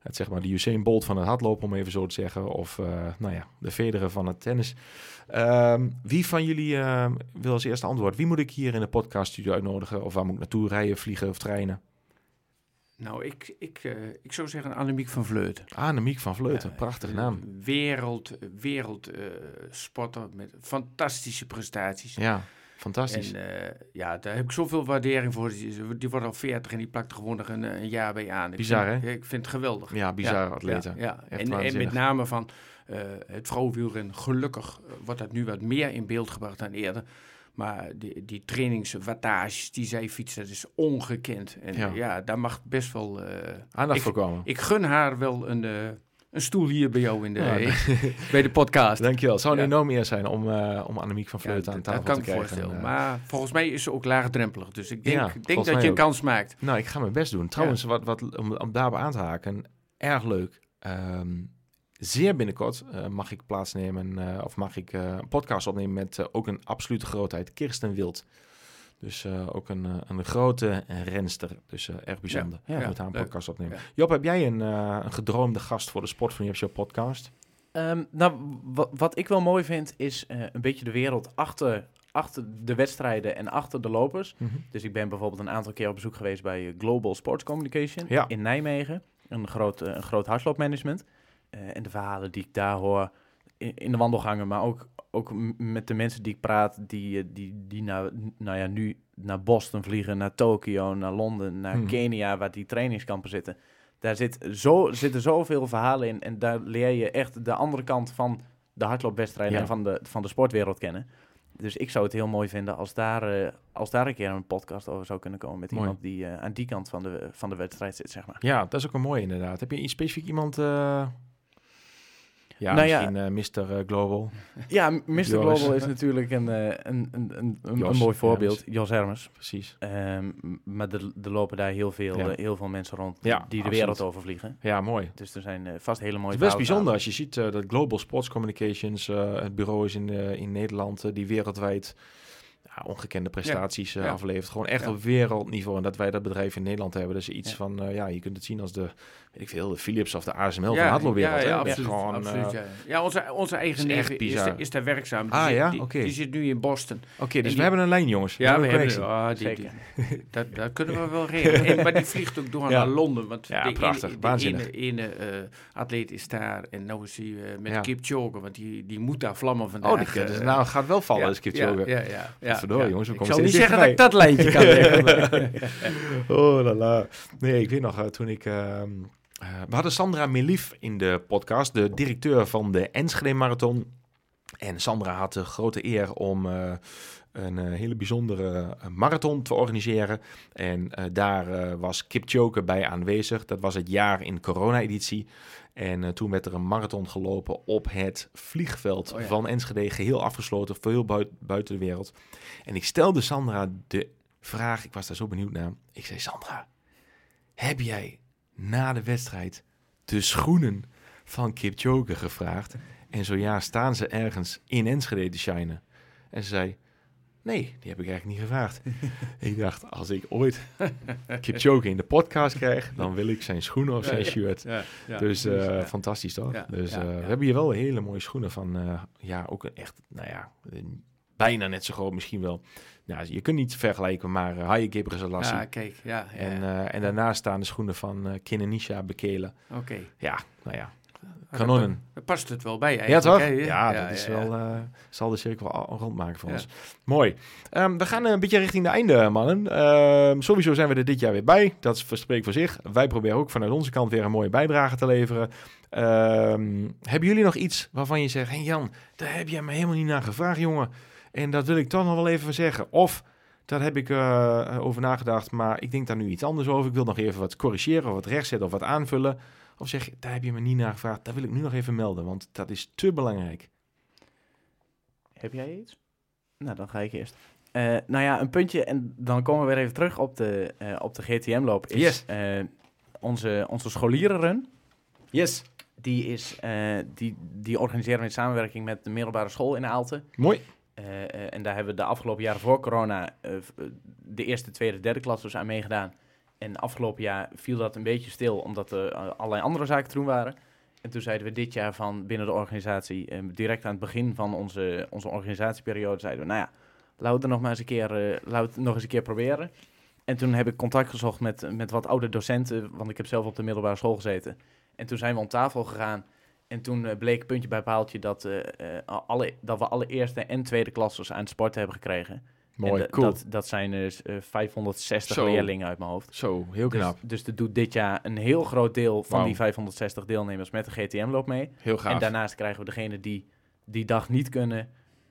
Het zeg maar de Usain Bolt van het hardlopen, om even zo te zeggen. Of eh, nou ja, de Federer van het tennis. Ehm, wie van jullie wil als eerste antwoord? Wie moet ik hier in de podcaststudio uitnodigen? Of waar moet ik naartoe rijden, vliegen of treinen? Nou, ik, ik, eh, ik zou zeggen Annemiek van Vleuten. Annemiek van Vleuten, Ja, prachtige naam. Wereld, wereld eh, met fantastische prestaties. Ja, fantastisch. En eh, ja, daar heb ik zoveel waardering voor. Die, die wordt al 40 en die plakt er gewoon nog een, een jaar bij aan. Ik Bizar, vind, hè? Ik vind het geweldig. ja, bizarre Ja, atleten. Ja, En, en met name van het vrouwenwielrennen. Gelukkig wordt dat nu wat meer in beeld gebracht dan eerder. Maar die, die trainingswattages die zij fietst, dat is ongekend. En Ja. ja, daar mag best wel... eh, Aandacht ik- voor komen. ik gun haar wel een, eh, een stoel hier bij jou in de, Ja, bij de podcast. Dankjewel. Het zou een enorm eer zijn om, eh, om Annemiek van Ja, Vleuten aan tafel dat kan te ik krijgen. voorstellen. Eh, Maar volgens mij is ze ook laagdrempelig. Dus ik denk, denk dat je een kans maakt. Nou, ik ga mijn best doen. Trouwens, wat, wat, om, om daarbij aan te haken, erg leuk. Ehm, zeer binnenkort eh, mag ik plaatsnemen, eh, of mag ik eh, een podcast opnemen met ook een absolute grootheid, Kirsten Wild. Dus ook een, een grote renster. Dus erg bijzonder. Ja, met haar een leuk. podcast opnemen. Job, heb jij een, een gedroomde gast voor de Sport van Show podcast? Ehm, nou, wa- wat ik wel mooi vind, is een beetje de wereld achter, achter de wedstrijden en achter de lopers. Dus ik ben bijvoorbeeld een aantal keer op bezoek geweest bij Global Sports Communication Ja. in Nijmegen. Een groot, een groot hardloopmanagement. Eh, en de verhalen die ik daar hoor in, in de wandelgangen, maar ook, ook met de mensen die ik praat, die, eh, die, die nou, nou ja, nu naar Boston vliegen, naar Tokio, naar Londen, naar Mhm. Kenia, waar die trainingskampen zitten. Daar zit zo, zitten zoveel verhalen in en daar leer je echt de andere kant van de hardloopwedstrijden Ja. en van de, van de sportwereld kennen. Dus ik zou het heel mooi vinden als daar, eh, als daar een keer een podcast over zou kunnen komen met Mooi. iemand die aan die kant van de, van de wedstrijd zit, zeg maar. Ja, dat is ook een mooie inderdaad. Heb je iets specifiek iemand... ja, Nou ja. misschien eh, Mr. Global. Ja, Mr. Joris. Global is natuurlijk een, eh, een, een, een, een, Jos een mooi voorbeeld. Jos Hermers. Precies. Ehm, m- maar er er lopen daar heel veel, Ja. eh, heel veel mensen rond Ja, die de absoluut. wereld overvliegen. Ja, mooi. Dus er zijn eh, vast hele mooie Het is best bijzonder als je ziet eh, dat Global Sports Communications eh, het bureau is in, eh, in Nederland, eh, die wereldwijd ja, ongekende prestaties eh, ja. aflevert. Gewoon echt op wereldniveau. En dat wij dat bedrijf in Nederland hebben. Dus iets van, eh, ja, je kunt het zien als de, weet ik veel, de Philips of de ASML van de ja, hardloopwereld. ja, absoluut. gewoon, absoluut eh, ja. ja, onze, onze eigen is is, daar- is daar werkzaam. Die Ah, zit, ja? Oké. die zit nu in Boston. Oké, dus die- we hebben een lijn, jongens. Ja, we hebben, ah, die, Zeker. dat, dat kunnen we wel regelen. En, maar die vliegt ook door naar Londen. Want Ja, de prachtig. ene, de Waanzinnig. ene, ene atleet is daar en nou is hij met Ja. Kipchoge. Want die, die moet daar vlammen vandaag. Oh, die, dus, eh, nou, gaat wel vallen als Kipchoge. Ja, ja, ja. Ja, jongens, Ik zal niet zeggen dat ik dat lijntje kan leggen. Oh, la la. Nee, ik weet nog, eh, toen ik... ehm, eh, we hadden Sandra Melief in de podcast, de directeur van de Enschede Marathon. En Sandra had de grote eer om eh, een hele bijzondere marathon te organiseren. En daar was Kipchoge bij aanwezig. Dat was het jaar in corona-editie. En eh, toen werd er een marathon gelopen op het vliegveld Oh ja. van Enschede. Geheel afgesloten, voor heel buit- buiten de wereld. En ik stelde Sandra de vraag, ik was daar zo benieuwd naar. Ik zei, Sandra, heb jij na de wedstrijd de schoenen van Kipchoge gevraagd? En zo ja, staan ze ergens in Enschede te shinen? En ze zei, nee, die heb ik eigenlijk niet gevraagd. ik dacht, als ik ooit Kipchoge in de podcast krijg, dan wil ik zijn schoenen of zijn Ja, shirt. Ja, ja. Dus eh, fantastisch toch? Dus ja. we hebben hier wel hele mooie schoenen van, eh, ja, ook echt, nou ja, bijna net zo groot misschien wel. Ja, je kunt niet vergelijken, maar uh, Haye Gebrselassie. Ja, kijk, ja. ja. En, en daarnaast staan de schoenen van uh, Kinenisha Bekele. Oké. Ja, nou ja, kanonnen. Daar, past het wel bij Ja, toch? hè? Ja, dat is wel, eh, zal de cirkel rondmaken voor ons. Mooi. Ehm, we gaan een beetje richting de einde, mannen. Ehm, sowieso zijn we er dit jaar weer bij. Dat spreekt voor zich. Wij proberen ook vanuit onze kant weer een mooie bijdrage te leveren. Ehm, hebben jullie nog iets waarvan je zegt... Hé hey Jan, daar heb jij me helemaal niet naar gevraagd, jongen. En dat wil ik toch nog wel even zeggen. Of... Daar heb ik eh, over nagedacht, maar ik denk daar nu iets anders over. Ik wil nog even wat corrigeren, of wat rechtzetten of wat aanvullen. Of zeg, je, daar heb je me niet naar gevraagd. Dat wil ik nu nog even melden, want dat is te belangrijk. Heb jij iets? Nou, dan ga ik eerst. Eh, nou ja, een puntje, en dan komen we weer even terug op de, eh, op de GTM-loop. Is Yes. eh, onze, onze scholierenrun. Yes. Die, is, die, die organiseren we in samenwerking met de middelbare school in Aalten. Mooi. En daar hebben we de afgelopen jaren voor corona de eerste, tweede, derde klas dus aan meegedaan. En afgelopen jaar viel dat een beetje stil, omdat er eh, allerlei andere zaken te doen waren. En toen zeiden we dit jaar van binnen de organisatie, eh, direct aan het begin van onze, onze organisatieperiode, zeiden we, nou ja, laten we nog maar eens een keer, eh, nog eens een keer proberen. En toen heb ik contact gezocht met, met wat oude docenten, want ik heb zelf op de middelbare school gezeten. En toen zijn we om tafel gegaan. En toen eh, bleek puntje bij paaltje dat, alle, dat we alle eerste en tweede klassers aan het sporten hebben gekregen. Mooi, cool. Dat, dat zijn dus eh, 560 Zo. leerlingen uit mijn hoofd. Zo, heel knap. Dus, dus er doet dit jaar een heel groot deel van die 560 deelnemers met de GTM-loop mee. heel gaaf. En daarnaast krijgen we degene die die dag niet kunnen,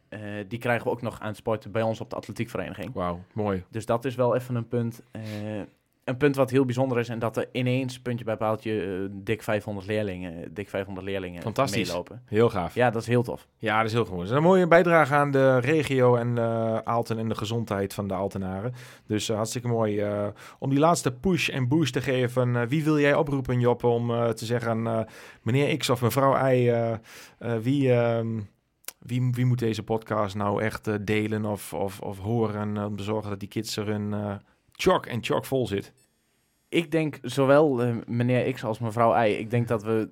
eh, die krijgen we ook nog aan het sporten bij ons op de atletiekvereniging. Wauw, mooi. Dus dat is wel even een punt. eh, een punt wat heel bijzonder is en dat er ineens, puntje bij paaltje, eh, dik 500 leerlingen, dik 500 leerlingen Fantastisch. meelopen. Heel gaaf. Ja, Ja, dat is heel tof. dat is heel goed. Dat is een mooie bijdrage aan de regio en eh Aalten en de gezondheid van de Altenaren. Dus eh, hartstikke mooi. eh, om die laatste push en boost te geven. eh, wie wil jij oproepen, Job, om eh, te zeggen... eh, meneer X of mevrouw Y, eh, eh, wie... ehm, wie, wie moet deze podcast nou echt eh, delen of, of, of horen eh, om te zorgen dat die kids er een eh chock en chock vol zit? Ik denk zowel eh, meneer X als mevrouw Y. Ik denk dat we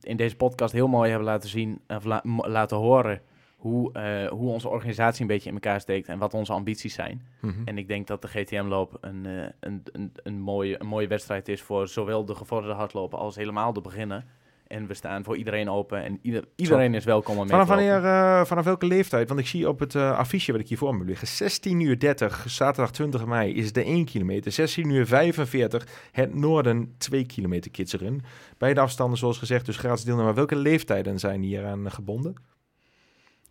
in deze podcast heel mooi hebben laten zien, of la- laten horen hoe, eh, hoe onze organisatie een beetje in elkaar steekt en wat onze ambities zijn. Mhm. En ik denk dat de GTM-loop een, eh, een, een, een, mooie, een mooie wedstrijd is voor zowel de gevorderde hardlopen als helemaal de beginnen. En we staan voor iedereen open en ieder, iedereen is welkom om mee Vanaf wanneer, eh, vanaf welke leeftijd? Want ik zie op het eh, affiche wat ik hier voor me heb liggen. 16 uur 30, zaterdag 20 mei is de 1 kilometer. 16 uur 45, het noorden 2 kilometer kidsen Beide afstanden zoals gezegd, dus gratis deelnemen. Maar welke leeftijden zijn hier aan gebonden?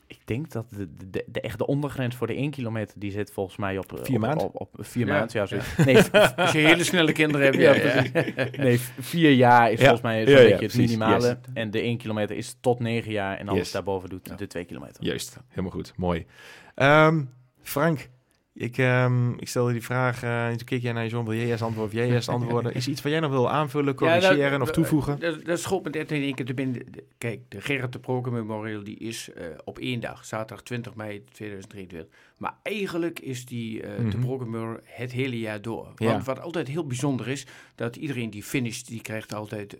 Ik denk dat de, de, de, de echte ondergrens voor de 1 kilometer, die zit volgens mij op... Vier op, maand? Op, op, vier Ja. zoiets. Nee, Als je hele snelle kinderen hebt. Ja, Ja, ja. nee, vier jaar is Ja. volgens mij zo'n Ja, ja, beetje het minimale. Yes. En de 1 kilometer is tot 9 jaar. En alles Yes. daarboven doet Ja. de 2 kilometer. Juist, helemaal goed. Mooi. Ehm, Frank, ik, ehm, ik stelde die vraag, eh, en toen keek jij naar je zoon, wil jij eerst antwoorden of jij eerst antwoorden? Is er iets wat jij nog wil aanvullen, corrigeren dat- of toevoegen? Dat, dat schoot me net in één keer te binnen. Kijk, de Gerrit de Proker Memorial die is eh, op één dag, zaterdag 20 mei 2023. Maar eigenlijk is die eh de Mhm. Proker Memorial het hele jaar door. Ja. Want wat altijd heel bijzonder is, dat iedereen die finisht, die krijgt altijd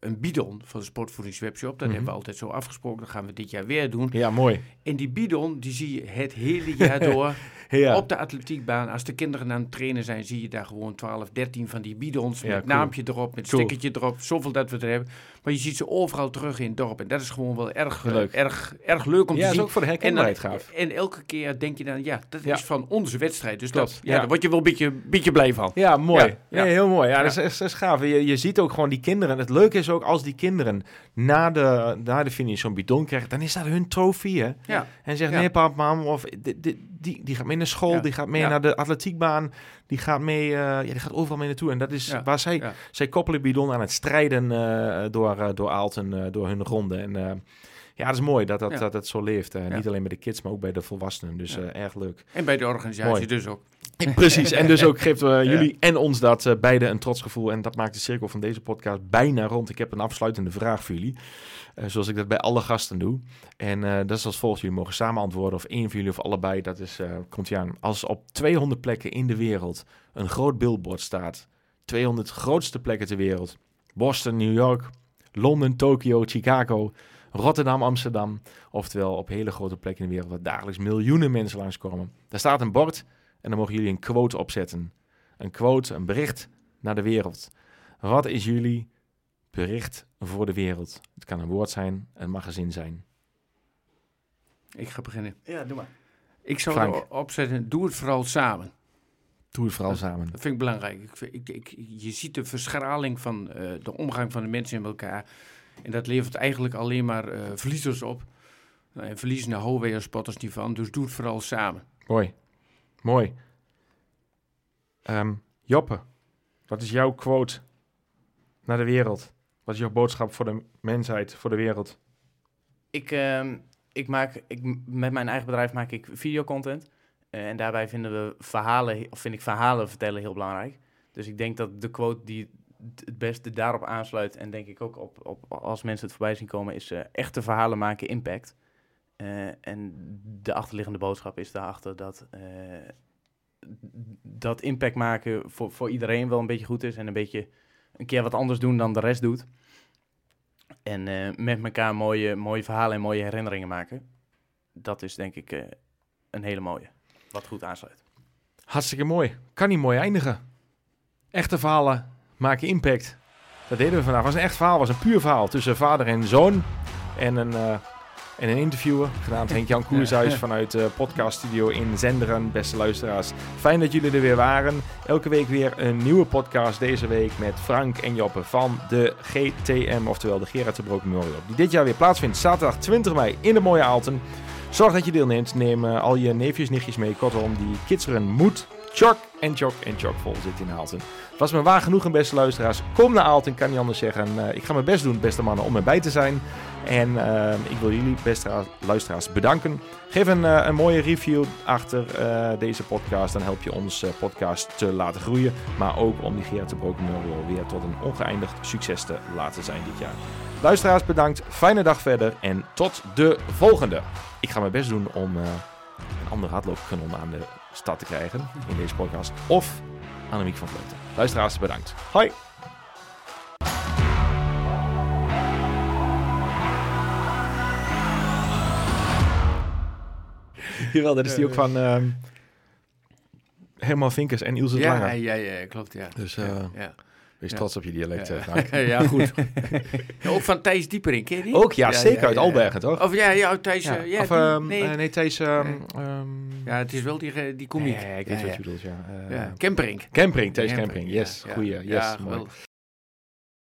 een bidon van de Sportvoedingswebshop. Dat Mhm. hebben we altijd zo afgesproken, dat gaan we dit jaar weer doen. Ja, mooi. En die bidon, die zie je het hele jaar door Ja. op de atletiekbaan, als de kinderen aan het trainen zijn, zie je daar gewoon 12, 13 van die bidons met cool. naampje erop, met Cool. stickertje erop, zoveel dat we er hebben. Maar je ziet ze overal terug in het dorp en dat is gewoon wel erg, Heel eh, leuk. erg, erg leuk om ja, te is zien. ook voor de herkenbaarheid gaaf. en elke keer denk je dan, ja, dat Ja. is van onze wedstrijd. Dus Klopt, dat, ja, ja. daar word je wel een beetje, beetje blij van. Ja, mooi. Ja, Ja, ja. heel mooi. Ja, Ja. Dat, is, dat is gaaf. Je, je ziet ook gewoon die kinderen. Het leuke is ook als die kinderen na de, na de finish zo'n bidon krijgen, dan is dat hun trofee. Hè? Ja. En zegt, Ja. nee pap, mam, of die, die, die, die gaat mee naar school, Ja. die gaat mee Ja. naar de atletiekbaan, die gaat mee, eh, ja, die gaat overal mee naartoe. En dat is Ja. waar zij, Ja. zij koppelen bidon aan het strijden eh, door, eh, door Aalten, door hun ronde. En ja, dat is mooi dat dat, dat, dat zo leeft. Niet alleen bij de kids, maar ook bij de volwassenen. Dus erg leuk. En bij de organisatie Mooi. dus ook. Precies, en dus ook geeft jullie en ons dat beide een trots gevoel. En dat maakt de cirkel van deze podcast bijna rond. Ik heb een afsluitende vraag voor jullie. Eh, zoals ik dat bij alle gasten doe. En eh, dat is als volgt. Jullie mogen samen antwoorden. Of één van jullie of allebei. Dat is, eh, komt je aan. Als op 200 plekken in de wereld een groot billboard staat. 200 grootste plekken ter wereld. Boston, New York, Londen, Tokio, Chicago, Rotterdam, Amsterdam. Oftewel op hele grote plekken in de wereld. Waar dagelijks miljoenen mensen langskomen. Daar staat een bord. En dan mogen jullie een quote opzetten. Een quote, een bericht naar de wereld. Wat is jullie bericht voor de wereld? Het kan een woord zijn, een magazine zijn. Ik ga beginnen. Ja, doe maar. Ik zou Frank. erop opzetten, doe het vooral samen. Doe het vooral samen. Dat vind ik belangrijk. Ik, ik, ik, je ziet de verschraling van eh, de omgang van de mensen in elkaar. En dat levert eigenlijk alleen maar eh, verliezers op. Nou, En verliezen daar houden wij als spotters niet van. Dus doe het vooral samen. Mooi. Mooi. Ehm, Joppe, wat is jouw quote naar de wereld? Wat is jouw boodschap voor de mensheid, voor de wereld? Ik, ehm, ik maak, ik, met mijn eigen bedrijf maak ik videocontent. Eh, en daarbij vinden we verhalen, of vind ik verhalen vertellen heel belangrijk. Dus ik denk dat de quote die het beste daarop aansluit, en denk ik ook op, op als mensen het voorbij zien komen, is eh, echte verhalen maken impact. Eh, en de achterliggende boodschap is daarachter dat, dat impact maken voor, voor iedereen wel een beetje goed is. En een beetje een keer wat anders doen dan de rest doet. En eh, met elkaar mooie, mooie verhalen en mooie herinneringen maken. Dat is denk ik eh, een hele mooie. Wat goed aansluit. Hartstikke mooi. Kan niet mooi eindigen. Echte verhalen maken impact. Dat deden we vandaag. Het was een echt verhaal. Het was een puur verhaal tussen vader en zoon. En een, eh, en een interviewer, genaamd Henk-Jan Koershuis vanuit de podcaststudio in Zenderen. Beste luisteraars, fijn dat jullie er weer waren. Elke week weer een nieuwe podcast. Deze week met Frank en Joppe van de GTM, oftewel de Gerard de Broek Memorial. Die dit jaar weer plaatsvindt, zaterdag 20 mei in de mooie Aalten. Zorg dat je deelneemt. Neem eh, al je neefjes, nichtjes mee. Kortom, die kidseren moet chok en chok en chok vol zitten in Aalten. Was me waar genoeg, beste luisteraars. Kom naar Aalten, kan niet anders zeggen. Eh, ik ga mijn best doen, beste mannen, om erbij te zijn. En eh, ik wil jullie, beste luisteraars, bedanken. Geef een, eh, een mooie review achter eh, deze podcast. Dan help je ons eh, podcast te laten groeien. Maar ook om die Gerard de Broken Memorial weer tot een ongeëindigd succes te laten zijn dit jaar. Luisteraars, bedankt. Fijne dag verder en tot de volgende. Ik ga mijn best doen om een andere hardloopkanon aan de stad te krijgen in deze podcast. Of Annemiek van Vleuten. Luisteraars, bedankt. Hoi. Jawel, dat is die ook van ehm Herman Vinkers en Ilse Ja, Langer. ja, ja, klopt, ja. Dus ja, eh, ja. wees Ja. trots op je dialect, Ja. eh, goed. Ja, ook van Thijs Diepering, ken je die? Ook, ja, zeker uit ja. Albergen, toch? Of ja, ja, Thijs... Ja. eh, Ja, of, die- ehm, nee. nee, Thijs... ehm, Nee. ja, het is wel die, die komiek. Ja, ik weet Ja, wat ja. je bedoelt, ja. Eh, Ja, Campering. Campering, Thijs ja, Yes, ja. goeie. Yes, Ja.